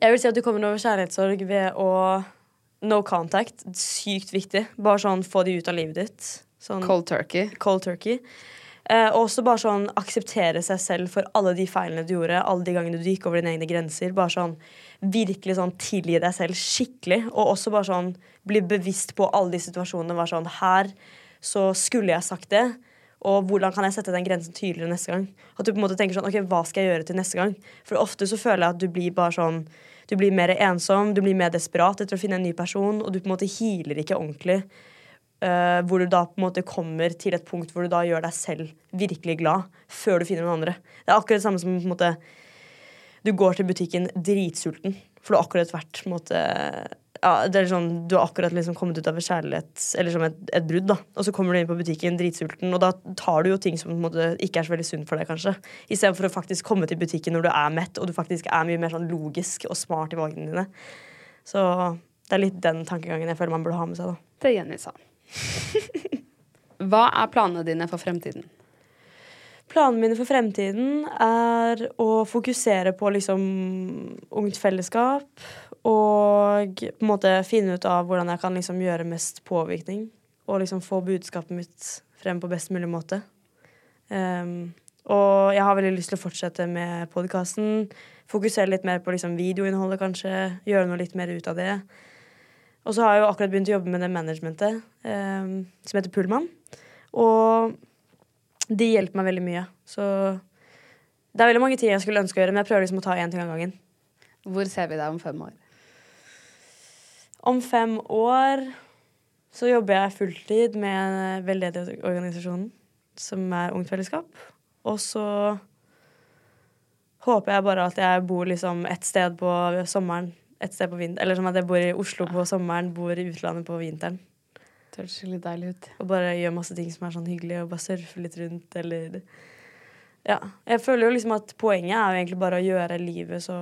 [SPEAKER 1] jeg vil si at du kommer over kjærlighetssorg ved å No contact. Sykt viktig. Bare sånn få de ut av livet ditt. Sånn,
[SPEAKER 2] Cold turkey.
[SPEAKER 1] cold turkey. Eh, og også bare sånn akseptere seg selv for alle de feilene du gjorde, alle de gangene du gikk over dine egne grenser. Bare sånn virkelig sånn tilgi deg selv skikkelig. Og også bare sånn bli bevisst på alle de situasjonene. Bare sånn her så skulle jeg sagt det. Og hvordan kan jeg sette den grensen tydeligere neste gang? At du på en måte tenker sånn, ok, hva skal jeg gjøre til neste gang? For ofte så føler jeg at du blir bare sånn Du blir mer ensom, du blir mer desperat etter å finne en ny person, og du på en måte healer ikke ordentlig. Eh, hvor du da på en måte kommer til et punkt hvor du da gjør deg selv virkelig glad før du finner noen andre. Det er akkurat det samme som på en måte du går til butikken dritsulten, for du har akkurat vært på en måte ja, det er sånn, Du har akkurat liksom kommet ut av et kjærlighet Eller som et, et brudd, da. Og så kommer du inn på butikken dritsulten, og da tar du jo ting som på en måte ikke er så veldig sunt for deg, kanskje. Istedenfor å faktisk komme til butikken når du er mett, og du faktisk er mye mer sånn logisk og smart i valgene dine. Så det er litt den tankegangen jeg føler man burde ha med seg, da.
[SPEAKER 2] Det Jenny sa. Hva er planene dine for fremtiden?
[SPEAKER 1] Planene mine for fremtiden er å fokusere på liksom ungt fellesskap og på en måte finne ut av hvordan jeg kan liksom gjøre mest påvirkning. Og liksom få budskapet mitt frem på best mulig måte. Um, og jeg har veldig lyst til å fortsette med podkasten. Fokusere litt mer på liksom videoinnholdet, kanskje. Gjøre noe litt mer ut av det. Og så har jeg jo akkurat begynt å jobbe med det managementet ehm, som heter Pullman. Og de hjelper meg veldig mye. Så det er veldig mange ting jeg skulle ønske å gjøre, men jeg prøver liksom å ta én ting av gangen.
[SPEAKER 2] Hvor ser vi deg om fem år?
[SPEAKER 1] Om fem år så jobber jeg fulltid med veldedighetsorganisasjonen, som er Ungt Fellesskap. Og så håper jeg bare at jeg bor liksom et sted på sommeren, et sted på vinteren. Eller som at jeg bor i Oslo på sommeren, bor i utlandet på vinteren.
[SPEAKER 2] Det høres litt deilig ut.
[SPEAKER 1] Og bare gjør masse ting som er sånn hyggelig, og bare surfe litt rundt, eller Ja. Jeg føler jo liksom at poenget er jo egentlig bare å gjøre livet så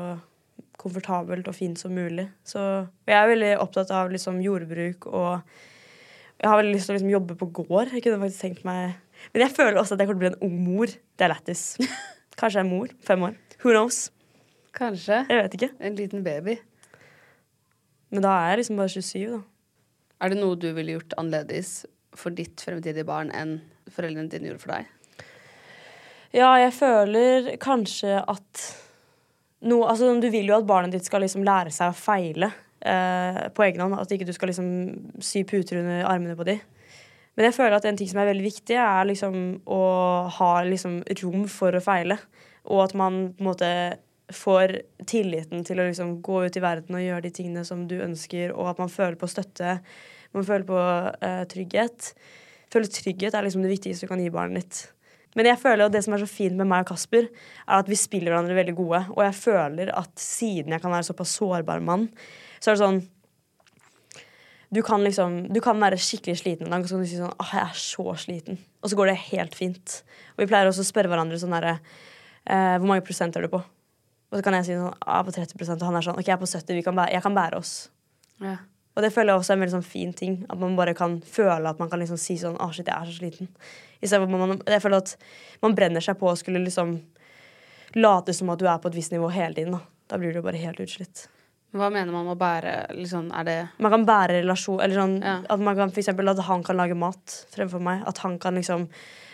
[SPEAKER 1] komfortabelt og fint som mulig. Så jeg er veldig opptatt av liksom jordbruk, og jeg har veldig lyst til å liksom jobbe på gård. Jeg kunne faktisk tenkt meg Men jeg føler også at jeg kommer til å bli en ung mor. Det er lættis. Kanskje jeg er mor. Fem år. Who knows?
[SPEAKER 2] Kanskje.
[SPEAKER 1] Jeg vet ikke.
[SPEAKER 2] En liten baby.
[SPEAKER 1] Men da er jeg liksom bare 27, da.
[SPEAKER 2] Er det noe du ville gjort annerledes for ditt fremtidige barn enn foreldrene dine gjorde for deg?
[SPEAKER 1] Ja, jeg føler kanskje at noe, altså, Du vil jo at barnet ditt skal liksom lære seg å feile eh, på egen hånd. At ikke du skal liksom sy puter under armene på dem. Men jeg føler at en ting som er veldig viktig, er liksom å ha liksom rom for å feile. Og at man på en måte får tilliten til å liksom gå ut i verden og gjøre de tingene som du ønsker, og at man føler på støtte. Man føler på uh, trygghet. Føler trygghet er liksom det viktigste du kan gi barnet ditt. Men jeg føler at det som er så fint med meg og Kasper, er at vi spiller hverandre veldig gode. Og jeg føler at siden jeg kan være såpass sårbar mann, så er det sånn du kan liksom, du kan være skikkelig sliten en dag, og så kan du si sånn Åh, jeg er så sliten. Og så går det helt fint. Og vi pleier også å spørre hverandre sånn derre eh, Hvor mange prosent er du på? Og så kan jeg si sånn ah, på 30% og han er sånn OK, jeg er på 70, vi kan bære, jeg kan bære oss.
[SPEAKER 2] Ja.
[SPEAKER 1] Og det føler jeg også er en veldig sånn fin ting. At man bare kan føle at man kan liksom si sånn Å, shit, jeg er så sliten. Man, jeg føler at man brenner seg på å skulle liksom late som at du er på et visst nivå hele tiden. Da, da blir du bare helt utslitt.
[SPEAKER 2] Hva mener man med å bære liksom, Er det
[SPEAKER 1] Man kan bære relasjon Eller sånn
[SPEAKER 2] Ja.
[SPEAKER 1] at man kan for eksempel at han kan lage mat fremfor meg. At han kan liksom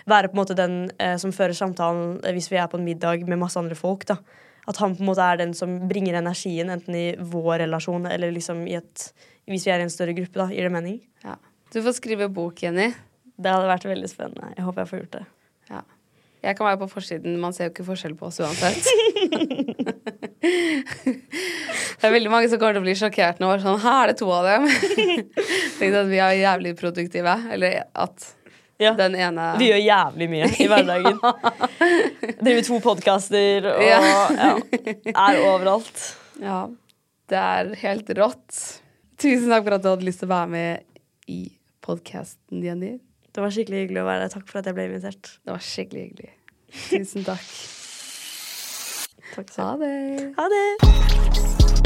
[SPEAKER 1] være på en måte den eh, som fører samtalen eh, hvis vi er på en middag med masse andre folk. da At han på en måte er den som bringer energien, enten i vår relasjon eller liksom i et Hvis vi er i en større gruppe, da. Gir det mening?
[SPEAKER 2] Ja. Du får skrive bok, Jenny.
[SPEAKER 1] Det hadde vært veldig spennende. Jeg håper jeg får gjort det.
[SPEAKER 2] Ja. Jeg kan være på forsiden. Man ser jo ikke forskjell på oss uansett. det er veldig mange som kommer til å bli sjokkert nå. Sånn, Her er det to av dem. Tenk at vi er jævlig produktive. Eller at
[SPEAKER 1] Ja.
[SPEAKER 2] den ene
[SPEAKER 1] Vi gjør jævlig mye i hverdagen. Driver to podkaster og
[SPEAKER 2] Ja.
[SPEAKER 1] ja, er overalt.
[SPEAKER 2] Ja. Det er helt rått. Tusen takk for at du hadde lyst til å være med i podkasten, Jenny.
[SPEAKER 1] Det var skikkelig hyggelig å være der. Takk for at jeg ble invitert.
[SPEAKER 2] Det var skikkelig hyggelig. Tusen takk.
[SPEAKER 1] Takk
[SPEAKER 2] Ha det.
[SPEAKER 1] Ha det.